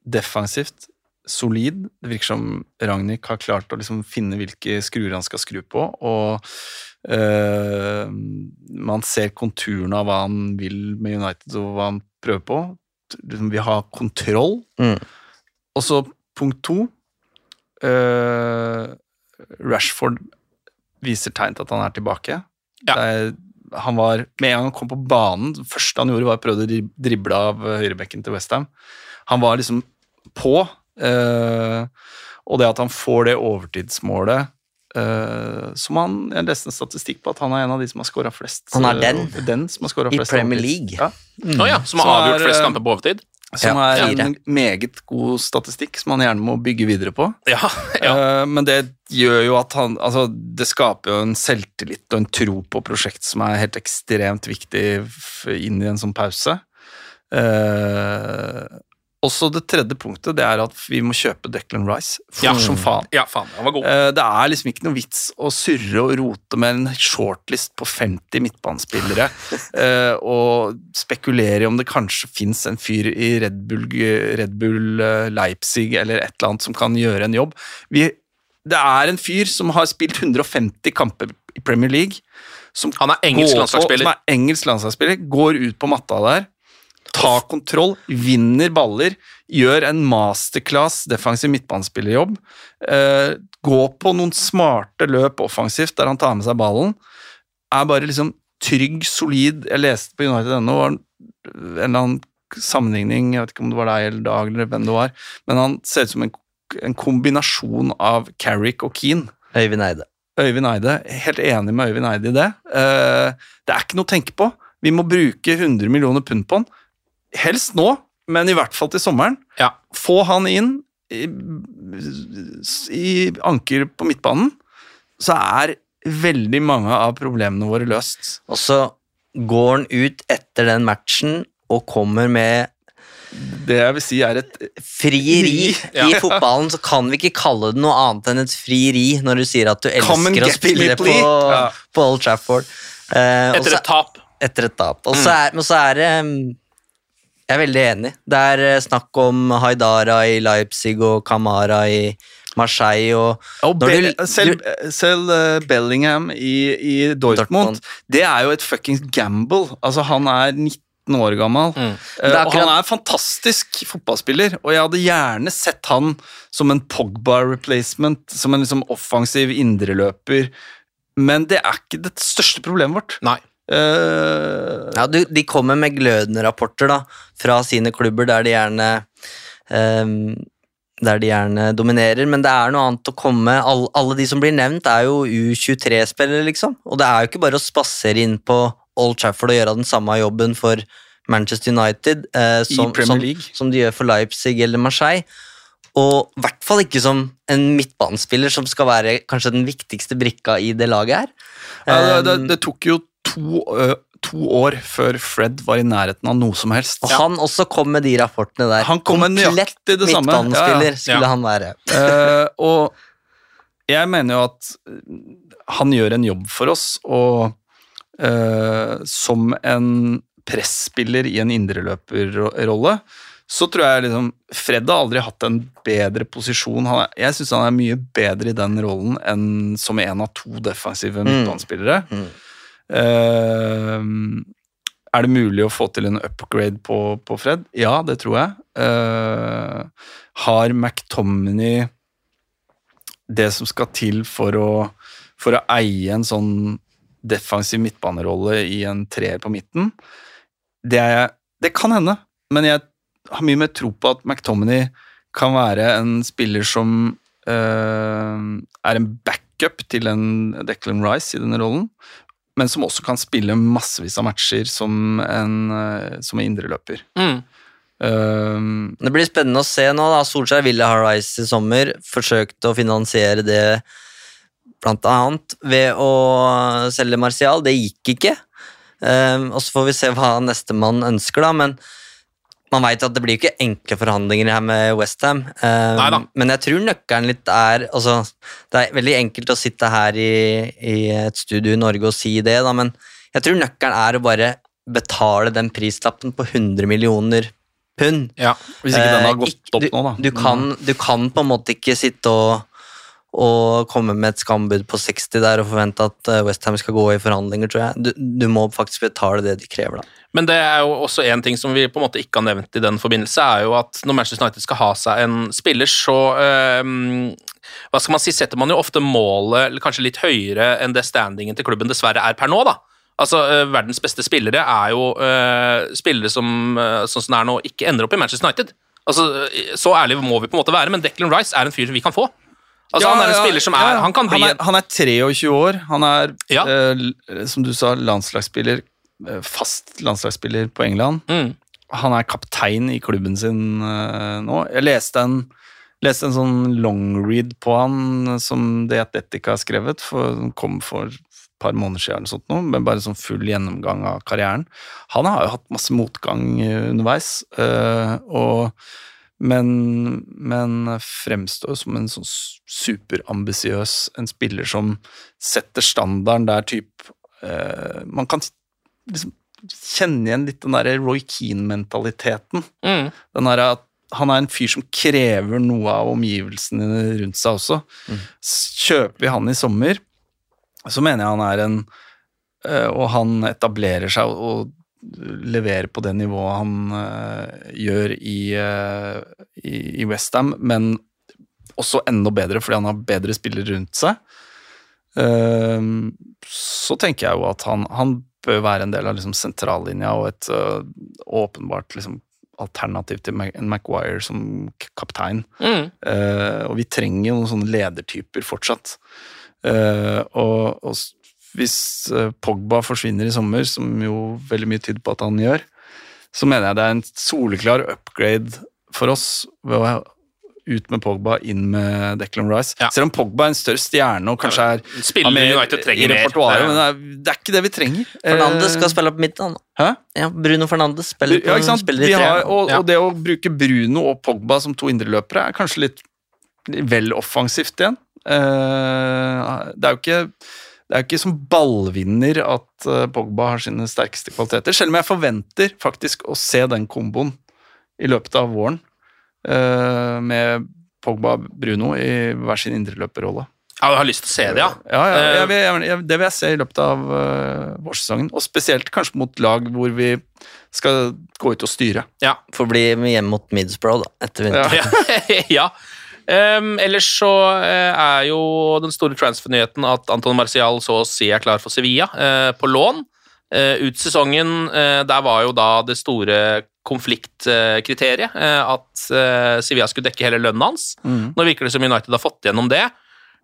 Defensivt, solid. Det virker som Ragnhild har klart å liksom finne hvilke skruer han skal skru på. Og eh, man ser konturene av hva han vil med United, og hva han prøver på. Liksom, Vi har kontroll. Mm. Og så punkt to uh, Rashford viser tegn til at han er tilbake. Ja. Er, han var, Med en gang han kom på banen, det første han gjorde, var å prøve å drible av eh, høyrebekken til Westham. Han var liksom på. Uh, og det at han får det overtidsmålet eh, som han, Jeg leste en statistikk på at han er en av de som har skåra flest. Han er eh, den? den som har flest I flest Premier League? Ja. Å ja, som har avgjort er, flest eh, kamper på overtid? Som Ja, er fire. en meget god statistikk som han gjerne må bygge videre på. Ja. ja. Eh, men det gjør jo at han Altså, det skaper jo en selvtillit og en tro på prosjekt som er helt ekstremt viktig inn i en sånn pause. Eh, også det tredje punktet, det er at vi må kjøpe Declan Rice fort Ja. som faen. ja, faen, han var god. Eh, Det er liksom ikke noe vits å surre og rote med en shortlist på 50 midtbanespillere eh, og spekulere i om det kanskje fins en fyr i Red Bull, Red Bull eh, Leipzig eller et eller annet som kan gjøre en jobb. Vi, det er en fyr som har spilt 150 kamper i Premier League. Som Han er engelsk på- landslagsspiller. Som er engelsk landslagsspiller, går ut på matta der. Tar kontroll, vinner baller, gjør en masterclass defensiv midtbanespillerjobb. Eh, gå på noen smarte løp offensivt der han tar med seg ballen. Er bare liksom trygg, solid. Jeg leste på United.no en eller annen sammenligning, jeg vet ikke om det var deg eller Dag eller hvem det var, men han ser ut som en, en kombinasjon av Carrick og Keane. Øyvind Eide. Øyvind Eide, helt enig med Øyvind Eide i det. Eh, det er ikke noe å tenke på. Vi må bruke 100 millioner pund på han. Helst nå, men i hvert fall til sommeren. Ja. Få han inn i, i anker på midtbanen, så er veldig mange av problemene våre løst. Og så går han ut etter den matchen og kommer med Det jeg vil si er et frieri. Ja. I fotballen så kan vi ikke kalle det noe annet enn et frieri når du sier at du elsker å spille me, på. Ja. på Old Trafford. Eh, Etter også, et tap. etter et tap. Og så er, men så er det mm, Jeg er veldig enig. Det er eh, snakk om Haidara i Leipzig og Kamara i Marseille og Og Be du- selv selv eh, Bellingham i, i Dortmund, Dortmund. det er jo et fuckings gamble. Altså, han er 19 år gammel, Mm. eh, er og han akkurat- er fantastisk fotballspiller. Og jeg hadde gjerne sett han som en Pogba-replacement, som en liksom offensiv indreløper. Men det er ikke det største problemet vårt. Nei. Eh, ja, du, De kommer med glødende rapporter da, fra sine klubber der de gjerne um, der de gjerne dominerer, men det er noe annet å komme All, Alle de som blir nevnt, er jo U23-spillere, liksom. Og det er jo ikke bare å spasere inn på Old Trafford og gjøre den samme jobben for Manchester United, eh, som, som, som de gjør for Leipzig eller Marseille. Og i hvert fall ikke som en midtbanespiller som skal være kanskje den viktigste brikka i det laget her. Ja, det, det, Um, det tok jo to, uh, to år før Fred var i nærheten av noe som helst. og han også kom med de rapportene der. Han kom med nøyaktig det samme. midtbanespiller Ja, ja. skulle Ja. han være. uh, og jeg mener jo at han gjør en jobb for oss, og uh, som en presspiller i en indreløperrolle, så tror jeg liksom Fred har aldri hatt en bedre posisjon. Er, jeg syns han er mye bedre i den rollen enn som en av to defensive midtbanespillere. Mm. Eh, er det mulig å få til en upgrade på, på Fred? Ja, det tror jeg. Uh, har McTominay det som skal til for å, for å eie en sånn defensiv midtbanerolle i en treer på midten? Det, er, det kan hende, men jeg har mye mer tro på at McTominay kan være en spiller som uh, er en backup til en Declan Rice i denne rollen, men som også kan spille massevis av matcher som en, eh, som indreløper. Mm. Um, Det blir spennende å se nå. da. Solskjær ville ha Rice i sommer. Forsøkte å finansiere det annet ved å selge Martial. Det gikk ikke. Um, og så får vi se hva nestemann ønsker, da. Men man veit at det blir ikke enkle forhandlinger her med Westham. Um, Neida. men jeg tror nøkkelen litt er altså, Det er veldig enkelt å sitte her i, i et studio i Norge og si det, da, men jeg tror nøkkelen er å bare betale den prislappen på 100 millioner pund. Ja. hvis ikke den har Eh, gått opp du, nå, da. Du kan, du kan på en måte ikke sitte og, og komme med et skambud på 60 der og forvente at eh, Westham skal gå i forhandlinger, tror jeg. Du, du må faktisk betale det de krever, da. Men det er jo også en ting som vi på en måte ikke har nevnt i den forbindelse, er jo at når Manchester United skal ha seg en spiller, så øhm, hva skal man si, setter man jo ofte målet kanskje litt høyere enn det standingen til klubben dessverre er per nå. da. Altså, øh, Verdens beste spillere er jo øh, spillere som øh, sånn som det er nå, ikke ender opp i Manchester United. Altså, Så ærlig må vi på en måte være, men Declan Rice er en fyr vi kan få. Altså, Ja, Han er en spiller som er ja. Han kan bli han er, han er 23 år. Han er, Ja. eh, som du sa, landslagsspiller. Eh, Fast landslagsspiller på England. mm, Han er kaptein i klubben sin eh, nå. Jeg leste en, leste en sånn longread på han som The Athletic har skrevet, for, som kom for et par måneder siden, eller sånt nå, men bare sånn full gjennomgang av karrieren. Han har jo hatt masse motgang eh, underveis, eh, og, men, men fremstår som en sånn superambisiøs, en spiller som setter standarden der typ eh, Man kan liksom kjenne igjen litt den derre Roy Keane-mentaliteten. mm. Den der at han er en fyr som krever noe av omgivelsene rundt seg også. Mm. Kjøper vi han i sommer, så mener jeg han er en eh, Og han etablerer seg og, leverer på det nivået han eh, gjør i, uh, i, Westham, men også enda bedre fordi han har bedre spillere rundt seg. Så tenker jeg jo at han, han bør være en del av liksom sentrallinja og et uh, åpenbart liksom, alternativ til Mac- en Maguire som kaptein. Mm. Uh, og vi trenger jo noen sånne ledertyper fortsatt. Uh, og, og hvis eh, Pogba forsvinner i sommer, som jo veldig mye tyder på at han gjør, så mener jeg det er en soleklar upgrade for oss ved å ut med Pogba, inn med Declan Rice. Ja. Selv om Pogba er en større stjerne og kanskje er Spiller med United trenger i mer. men det er, det er ikke det vi trenger. Fernandes Eh, skal spille på midten. Hæ? Ja, Bruno Fernandes spiller, på, Ja, ikke sant? spiller i tre. har, og, Ja. og det å bruke Bruno og Pogba som to indreløpere er kanskje litt vel offensivt igjen. Eh, det er jo ikke det er jo ikke som ballvinner at eh, Pogba har sine sterkeste kvaliteter, selv om jeg forventer faktisk å se den komboen i løpet av våren med Pogba Bruno i hver sin indreløperrolle. Ja, jeg har lyst til å se det, ja. Ja, ja Eh, jeg, vil- jeg, jeg, det vil jeg se i løpet av uh, vårsesongen, og spesielt kanskje mot lag hvor vi skal gå ut og styre. ja. Får bli med hjem mot Middlesbrough da, etter vinteren. ja. ja. Um, ellers så uh, er jo den store transfer-nyheten at Anton Marcial så å si er klar for Sevilla uh, på lån. Eh, ut sesongen, eh, der var jo da det store konfliktkriteriet eh, at Sevilla skulle dekke hele lønnen hans. Mm. Nå virker det som United har fått gjennom det.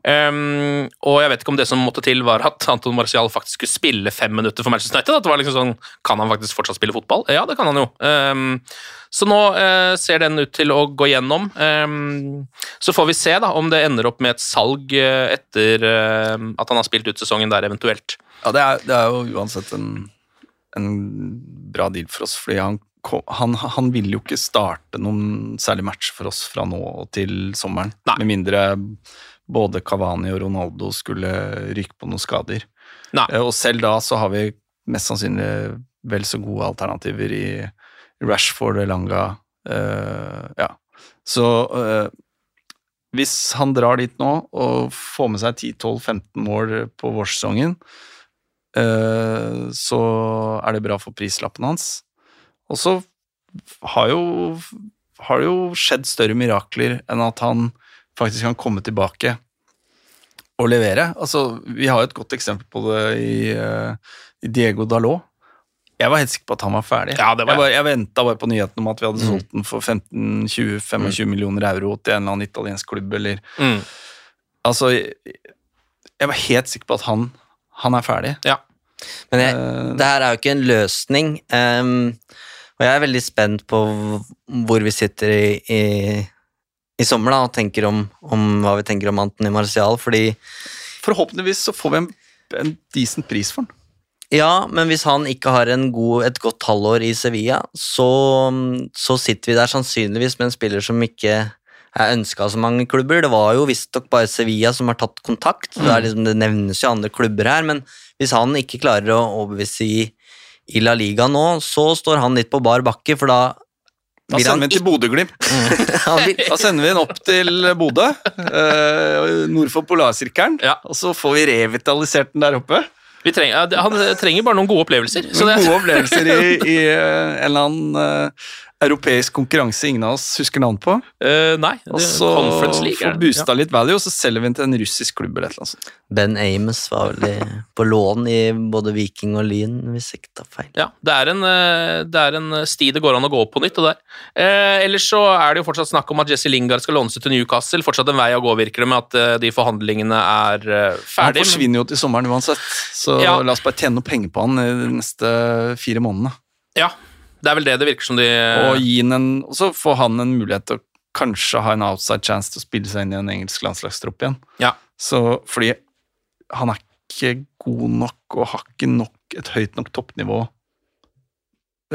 Um, og jeg vet ikke om det som måtte til, var at Anton Marcial faktisk skulle spille fem minutter for Manchester United. At det var liksom sånn, Kan han faktisk fortsatt spille fotball? Ja, det kan han jo. Um, så nå uh, ser den ut til å gå gjennom. Um, så får vi se da om det ender opp med et salg uh, etter uh, at han har spilt ut sesongen der, eventuelt. Ja, det er, det er jo uansett en, en bra deal for oss, fordi han, han, han vil jo ikke starte noen særlig match for oss fra nå til sommeren. Nei. Med mindre både Cavani og Ronaldo skulle ryke på noen skader. Nei. Eh, Og selv da så har vi mest sannsynlig vel så gode alternativer i Rashford, Elanga Uh, Ja. Så uh, hvis han drar dit nå og får med seg 10-12-15 mål på vårsesongen, uh, så er det bra for prislappen hans. Og så har jo har det jo skjedd større mirakler enn at han faktisk kan komme tilbake og levere. Altså, vi har jo et godt eksempel på det i, eh, i Diego Dalot. Jeg var helt sikker på at han var ferdig. Ja, det var jeg jeg venta bare på nyheten om at vi hadde Mm. solgt den for 15-20-25 millioner euro til en eller annen italiensk klubb, eller Mm. Altså, jeg, jeg var helt sikker på at han, han er ferdig. Ja. Men jeg, Eh, det her er jo ikke en løsning. Um, og jeg er veldig spent på hvor vi sitter i, i, i sommer da, og tenker om, om hva vi tenker om Anthony Marcial, fordi Forhåpentligvis så får vi en, en decent pris for den. Ja, men hvis han ikke har en god, et godt halvår i Sevilla, så, så sitter vi der sannsynligvis med en spiller som ikke er ønska av så mange klubber. Det var jo visstnok bare Sevilla som har tatt kontakt. Det, er liksom, det nevnes jo andre klubber her, men hvis han ikke klarer å overbevise i, i La Liga nå, så står han litt på bar bakke, for da Da sender vi den til Bodø-Glimt. Da sender vi den opp til Bodø, eh, nord for Polarsirkelen, Ja. og så får vi revitalisert den der oppe. Vi trenger, han trenger bare noen gode opplevelser. Så det, Gode opplevelser i, i eh, en eller annen eh, europeisk konkurranse ingen av oss husker navn på. Uh, nei, Og så Conference League. får boosta ja. litt value, og så selger vi den til en russisk klubb eller et eller annet sånt. Ben Amos var vel på lån i både Viking og Lyn, hvis jeg ikke tar feil. Ja, det er, en, eh, det er en sti det går an å gå på nytt. Det der. Uh, ellers så er det jo fortsatt snakk om at Jesse Lingard skal lånes ut til Newcastle. Fortsatt en vei å gå, virker det, med at eh, de forhandlingene er ferdig. Han forsvinner jo til sommeren uansett, så Ja. la oss bare tjene noe penger på han i de neste fire månedene. Ja, det er vel det det virker som de Og, gi han en, så får han en mulighet til å kanskje ha en outside chance til å spille seg inn i en engelsk landslagstropp igjen. Ja. Så fordi han er ikke god nok og har ikke nok, et høyt nok toppnivå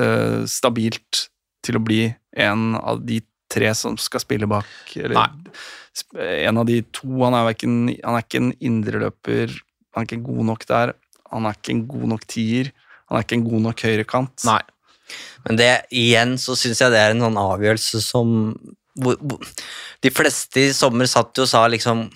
eh, stabilt til å bli en av de tre som skal spille bak. Eller Nei. en av de to. Han er, hverken, han er ikke en indreløper, han er ikke god nok der. Han er ikke en god nok tier. Han er ikke en god nok høyrekant. Nei. Men det, igjen så syns jeg det er en sånn avgjørelse som hvor, hvor, De fleste i sommer satt jo og sa liksom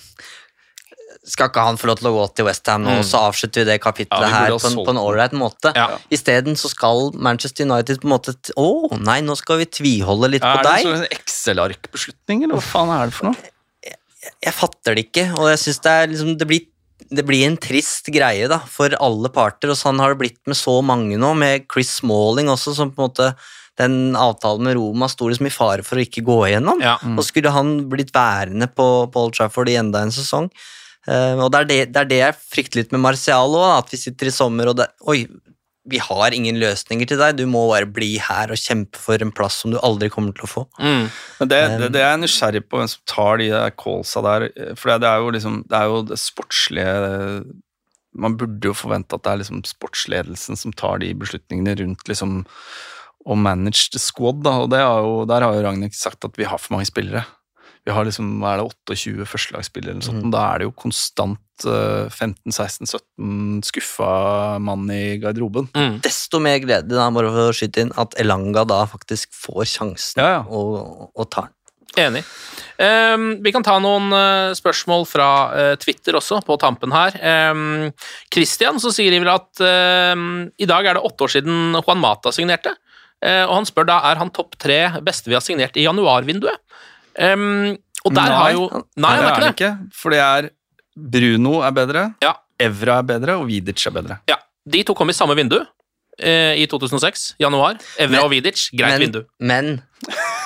Skal ikke han få lov til å gå til Westham nå, Mm. så avslutter vi det Ja, vi her på en, på en ålreit måte. Ja. Isteden så skal Manchester United på en måte Å Å, nei, nå skal vi tviholde litt ja, på det deg. en sånn Excel-arkbeslutning, eller hva faen er det for noe? Jeg fatter det ikke, og jeg syns det er liksom Det blir det blir en trist greie da, for alle parter, og sånn har det blitt med så mange nå, med Chris Smalling også, som på en måte den avtalen med Roma sto liksom i fare for å ikke gå igjennom. Ja. Og skulle han blitt værende på, på Old Trafford i enda en sesong. Uh, og det er det, det er det jeg frykter litt med Marcial òg, at vi sitter i sommer og det, Oi, vi har ingen løsninger til deg, du må bare bli her og kjempe for en plass som du aldri kommer til å få. Mm. Men det, det, det er jeg nysgjerrig på, hvem som tar de der callsa der. For det, er jo liksom Det er jo det sportslige Man burde jo forvente at det er liksom sportsledelsen som tar de beslutningene rundt liksom å manage the squad, da. Og det jo, der har jo Ragnhild sagt at vi har for mange spillere. Vi har liksom, hva er det, 28 førstelagsspillere eller noe sånt. Mm. Da er det jo konstant 15-16-17 skuffa mann i garderoben. Mm. Desto mer glede da, bare for å skyte inn, at Elanga da faktisk får sjansen Ja, ja. og, og tar den. Enig. Um, vi kan ta noen uh, spørsmål fra uh, Twitter også, på tampen her. Um, Christian så skriver at uh, i dag er det åtte år siden Juan Mata signerte. Eh, og han spør da er han topp tre beste vi har signert i januarvinduet. Um, og der Nei, har jo Nei, han er ikke det. For det er Bruno er bedre, Ja. Evra er bedre, og Vidic er bedre. Ja, De to kom i samme vindu eh, i 2006, januar. Evra Men- og Vidic, greit men, vindu. Men,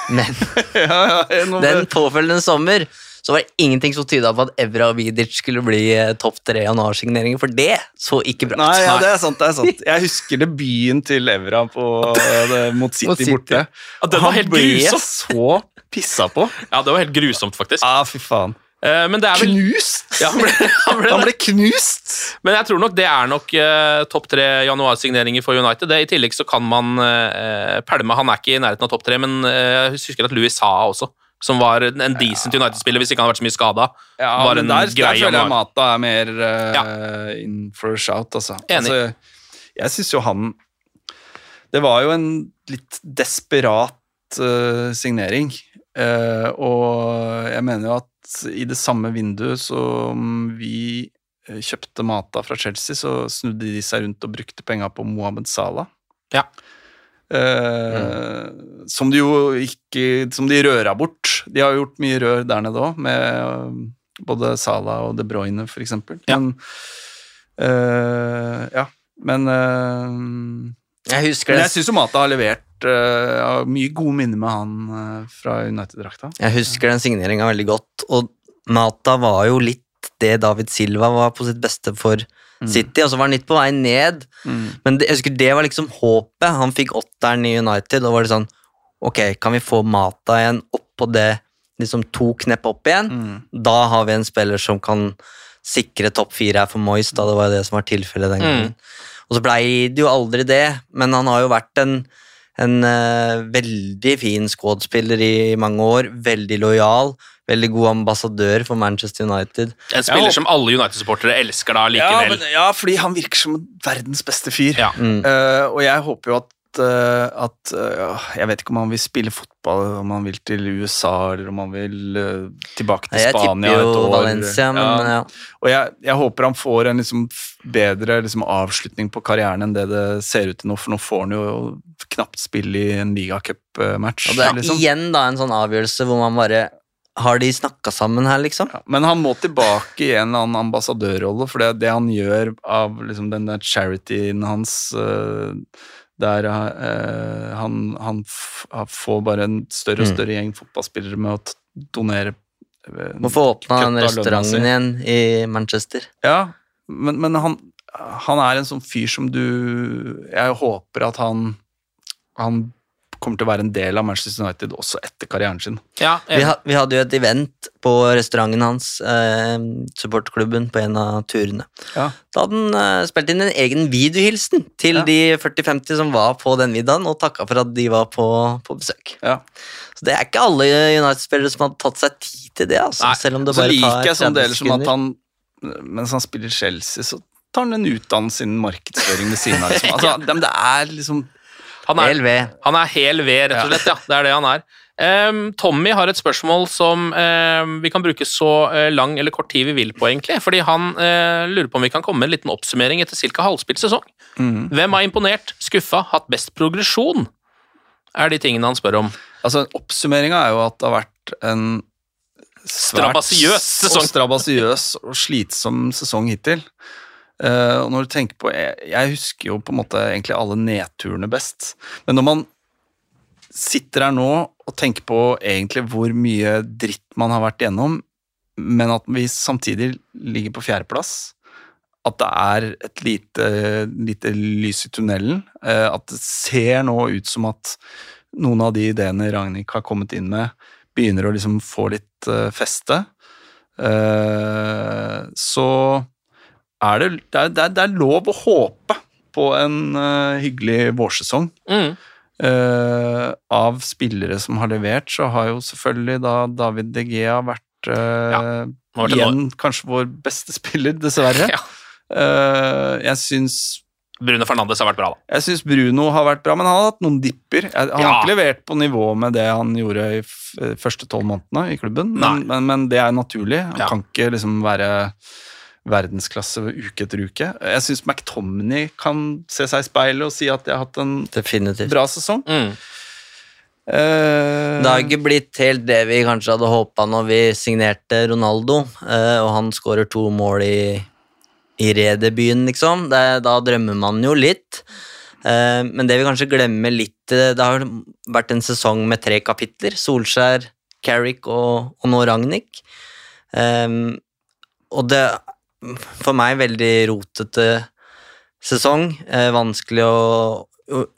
men ja, ja, den påfølgende sommer så var det ingenting som tyda på at Evra og Vidic skulle bli eh, topp tre januarsigneringer, for det så ikke bra ut. Nei, ja, det er sant. det er sant. Jeg husker debuten til Evra på, det, mot City, Mot City. borte. Ja, den var helt Han ble grusomt. så pissa på. Ja, det var helt grusomt, faktisk. Ja, fy faen. Eh, men det er vel Knust! ja, han ble, han ble Han ble knust! Men jeg tror nok det er nok uh, topp tre januarsigneringer for United. Det, I tillegg så kan man uh, pælme Han er ikke i nærheten av topp tre, men uh, jeg husker at Louis Sa også, som var en decent decent United-spiller hvis ikke han hadde vært så mye skada. Ja, var men en der, grei der føler jeg. Mata er mer uh, in for a shout, altså. Enig. altså jeg syns jo han Det var jo en litt desperat signering. Og jeg mener jo at i det samme vinduet som vi eh, kjøpte Mata fra Chelsea, så snudde de seg rundt og brukte penga på Mohammed Salah. Ja. Eh, Som de jo ikke Som de røra bort. De har jo gjort mye rør der nede òg, med eh, både Salah og De Bruyne, for eksempel. Ja. Men eh, Ja. Men eh, Jeg husker Men det jeg syns jo Mata har levert eh, har mye gode minner med han uh, fra United-drakta. Jeg husker den signeringa veldig godt, og Mata var jo litt det David Silva var på sitt beste for City, og så var han litt på vei ned. Mm. Men det, jeg husker det var liksom håpet. Han fikk åtteren i United, og var det sånn Ok, kan vi få Mata igjen oppå det, liksom to knepp opp igjen? Mm. Da har vi en spiller som kan sikre topp fire her for Moyes, da det var det som var tilfellet den Mm. gangen. Og så blei det jo aldri det, men han har jo vært en, en eh, veldig fin squad-spiller i mange år. Veldig lojal, veldig god ambassadør for Manchester United. En spiller ja, som alle United-supportere elsker da Ja, likevel. men, ja, fordi han virker som verdens beste fyr. Ja. Mm. Uh, og jeg håper jo at, at eh, Jeg vet ikke om han vil spille fotball, om han vil til USA, eller om han vil eh, tilbake til Jeg Spania tipper jo. Valencia, men ja. Og jeg, jeg håper han får en liksom bedre liksom avslutning på karrieren enn det det ser ut til nå, for nå får han jo knapt spille i en ligacupmatch. Og det er liksom. igjen da en sånn avgjørelse hvor man bare Har de snakka sammen her, liksom? Ja, Men han må tilbake i en eller annen ambassadørrolle, for det, det han gjør av liksom den der charityen hans eh, der eh, han, han, får bare en større og Mm. større gjeng fotballspillere med å donere eh, Må få åpna den restauranten igjen i Manchester. Ja, men, men han, han er en sånn fyr som du Jeg håper at han Han kommer til å være en del av Manchester United også etter karrieren sin. Ja, Vi, ha, vi hadde jo et event på restauranten hans, eh, supportklubben, på en av turene. Ja. Da hadde han eh, spilt inn en egen videohilsen til Ja. de 40-50 som var på den middagen, og takka for at de var på, på besøk. Ja. Så det er ikke alle United-spillere som hadde tatt seg tid til det, altså, Nei, selv om det bare tar... Så liker jeg sånne 30 deler som at han Mens han spiller Chelsea, så tar han en utdannelse innen markedsføring ved siden av. Liksom. Altså, det er liksom han er, LV. han er hel ved, rett og slett. Ja, det er det han er. Um, Tommy har et spørsmål som um, vi kan bruke så uh, lang eller kort tid vi vil på, egentlig. Fordi han uh, lurer på om vi kan komme med en liten oppsummering etter ca. halvspilt sesong. Hvem har imponert, skuffa, hatt best progresjon? Er de tingene han spør om. Altså, Oppsummeringa er jo at det har vært en svært Strabasiøs sesong. Og strabasiøs og slitsom sesong hittil. Og når du tenker på jeg, jeg husker jo på en måte egentlig alle nedturene best. Men når man sitter her nå og tenker på egentlig hvor mye dritt man har vært igjennom, men at vi samtidig ligger på fjerdeplass, at det er et lite, lite lys i tunnelen, uh, at det ser nå ut som at noen av de ideene Ragnhild har kommet inn med, begynner å liksom få litt uh, feste, så er det, det, er, det, er, lov å håpe på en uh, hyggelig vårsesong. Mm. Uh, av spillere som har levert, så har jo selvfølgelig da David De Gea vært uh, Ja, igjen igjen kanskje vår beste spiller, dessverre. Ja. Jeg syns Bruno Fernandes har vært bra, da. jeg syns Bruno har vært bra, men han har hatt noen dipper. Han Ja. har ikke levert på nivå med det han gjorde i første tolv månedene i klubben, men, men, men det er naturlig. Han kan ikke liksom være verdensklasse uke etter uke. Jeg syns McTominay kan se seg i speilet og si at jeg har hatt en Definitivt. bra sesong. Mm. Uh, Det har ikke blitt helt det vi kanskje hadde håpa når vi signerte Ronaldo, uh, og han skårer to mål i, i Redebyen, liksom. Det, da drømmer man jo litt. Uh, men det vi kanskje glemmer litt Det har vært en sesong med tre kapitler. Solskjær, Carrick og, og nå Ragnhild. Um, og det for meg veldig rotete sesong. Eh, vanskelig og,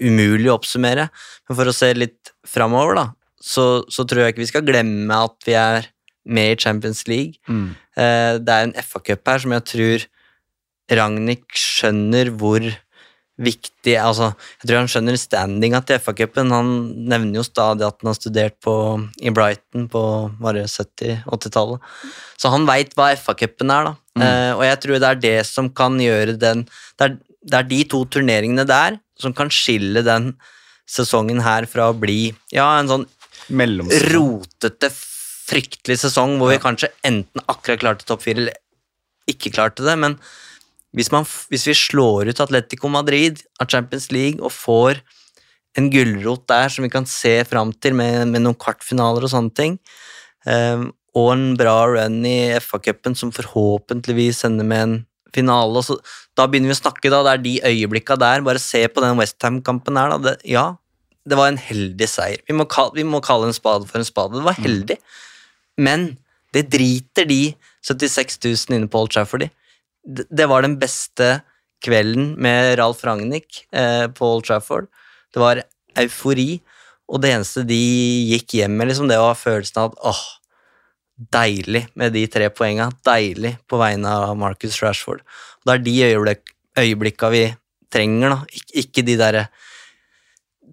umulig å oppsummere. Men for å se litt framover, da, så, så tror jeg ikke vi skal glemme at vi er med i Champions League. Mm. Eh, det er en FA-cup her som jeg tror Ragnhild skjønner hvor viktig altså, Jeg tror han skjønner standinga til FA-cupen. Han nevner jo stadig at han har studert på, i Brighton på 70-80-tallet. Så han veit hva FA-cupen er, da. Mm. Eh, og jeg tror det er det som kan gjøre den det er, det er de to turneringene der som kan skille den sesongen her fra å bli ja, en sånn rotete, fryktelig sesong hvor vi kanskje enten akkurat klarte topp fire eller ikke klarte det, men hvis, man, hvis vi slår ut Atletico Madrid av Champions League og får en gulrot der som vi kan se fram til med, med noen kvartfinaler og sånne ting, ehm, og en bra run i FA-cupen som forhåpentligvis ender med en finale, og så, da begynner vi å snakke, da, det er de øyeblikka der, bare se på den Westham-kampen her, da, det, ja, det var en heldig seier. Vi må, kalle, vi må kalle en spade for en spade. Det var heldig. Men det driter de 76 000 inne på Old Trafford i. Det, det var den beste kvelden med Ralf Ragnhild eh, på Old Trafford. Det var eufori, og det eneste de gikk hjem med, liksom, det var følelsen av at åh, deilig med de tre poenga. Deilig på vegne av Marcus Rashford. Og det er de øyeblikk, øyeblikka vi trenger, da. Ik ikke de derre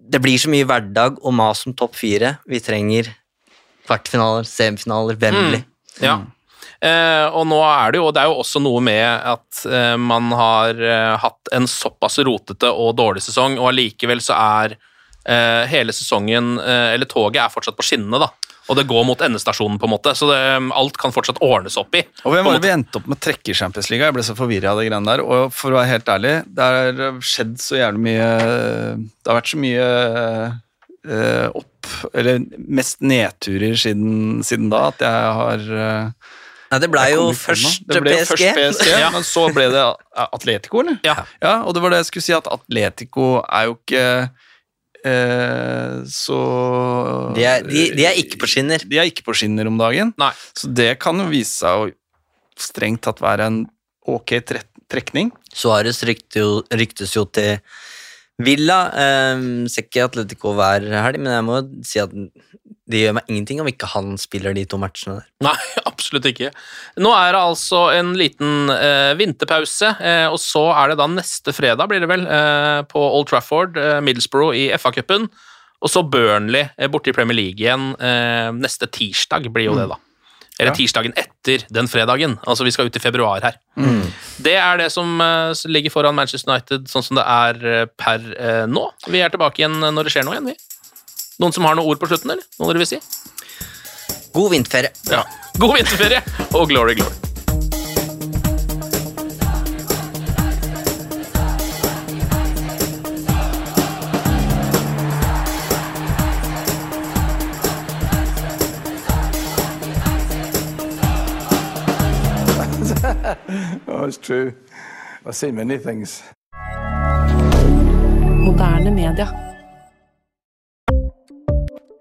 Det blir så mye hverdag og mas om topp fire. Vi trenger kvartfinaler, semifinaler, Wembley. Ja. Uh, og nå er det jo, det er jo også noe med at uh, man har uh, hatt en såpass rotete og dårlig sesong, og allikevel så er hele sesongen, eller toget er fortsatt på skinnene, da. Og det går mot endestasjonen, på en måte, så det, alt kan fortsatt ordnes opp i. Og hvem var det vi endte opp med å trekke i Champions League? Jeg ble så forvirra av det greiene der. Og for å være helt ærlig, det har skjedd så jævlig mye Det har vært så mye eh, opp Eller mest nedturer siden, siden da at jeg har eh, Nei, det ble jo først. Det ble jo PSG. først PSG, Ja. men så ble det Atletico, eller? Ja. Ja, og det var det jeg skulle si, at Atletico er jo ikke eh, så De er, de, de er ikke på skinner. De er ikke på skinner om dagen. Nei. Så det kan jo vise seg å strengt tatt være en ok trekning. Suárez ryktes jo til Villa. Um, ser ikke Atletico hver helg, men jeg må si at det gjør meg ingenting om ikke han spiller de to matchene der. Nei, absolutt ikke. Nå er det altså en liten eh, vinterpause, eh, og så er det da neste fredag, blir det vel, eh, på Old Trafford, eh, Middlesbrough i FA-cupen, og så Burnley eh, borte i Premier League igjen eh, neste tirsdag, blir jo det da. Eller Ja. tirsdagen etter den fredagen. Altså, vi skal ut i februar her. Det er det som eh, ligger foran Manchester United, sånn som det er per eh, nå. Vi er tilbake igjen når det skjer noe igjen, vi. Noen som har noen ord på slutten, eller? Noe dere vil si? God vinterferie. Ja. God vinterferie og glory, glory. Oh, it's true. I've seen many things. Moderne media.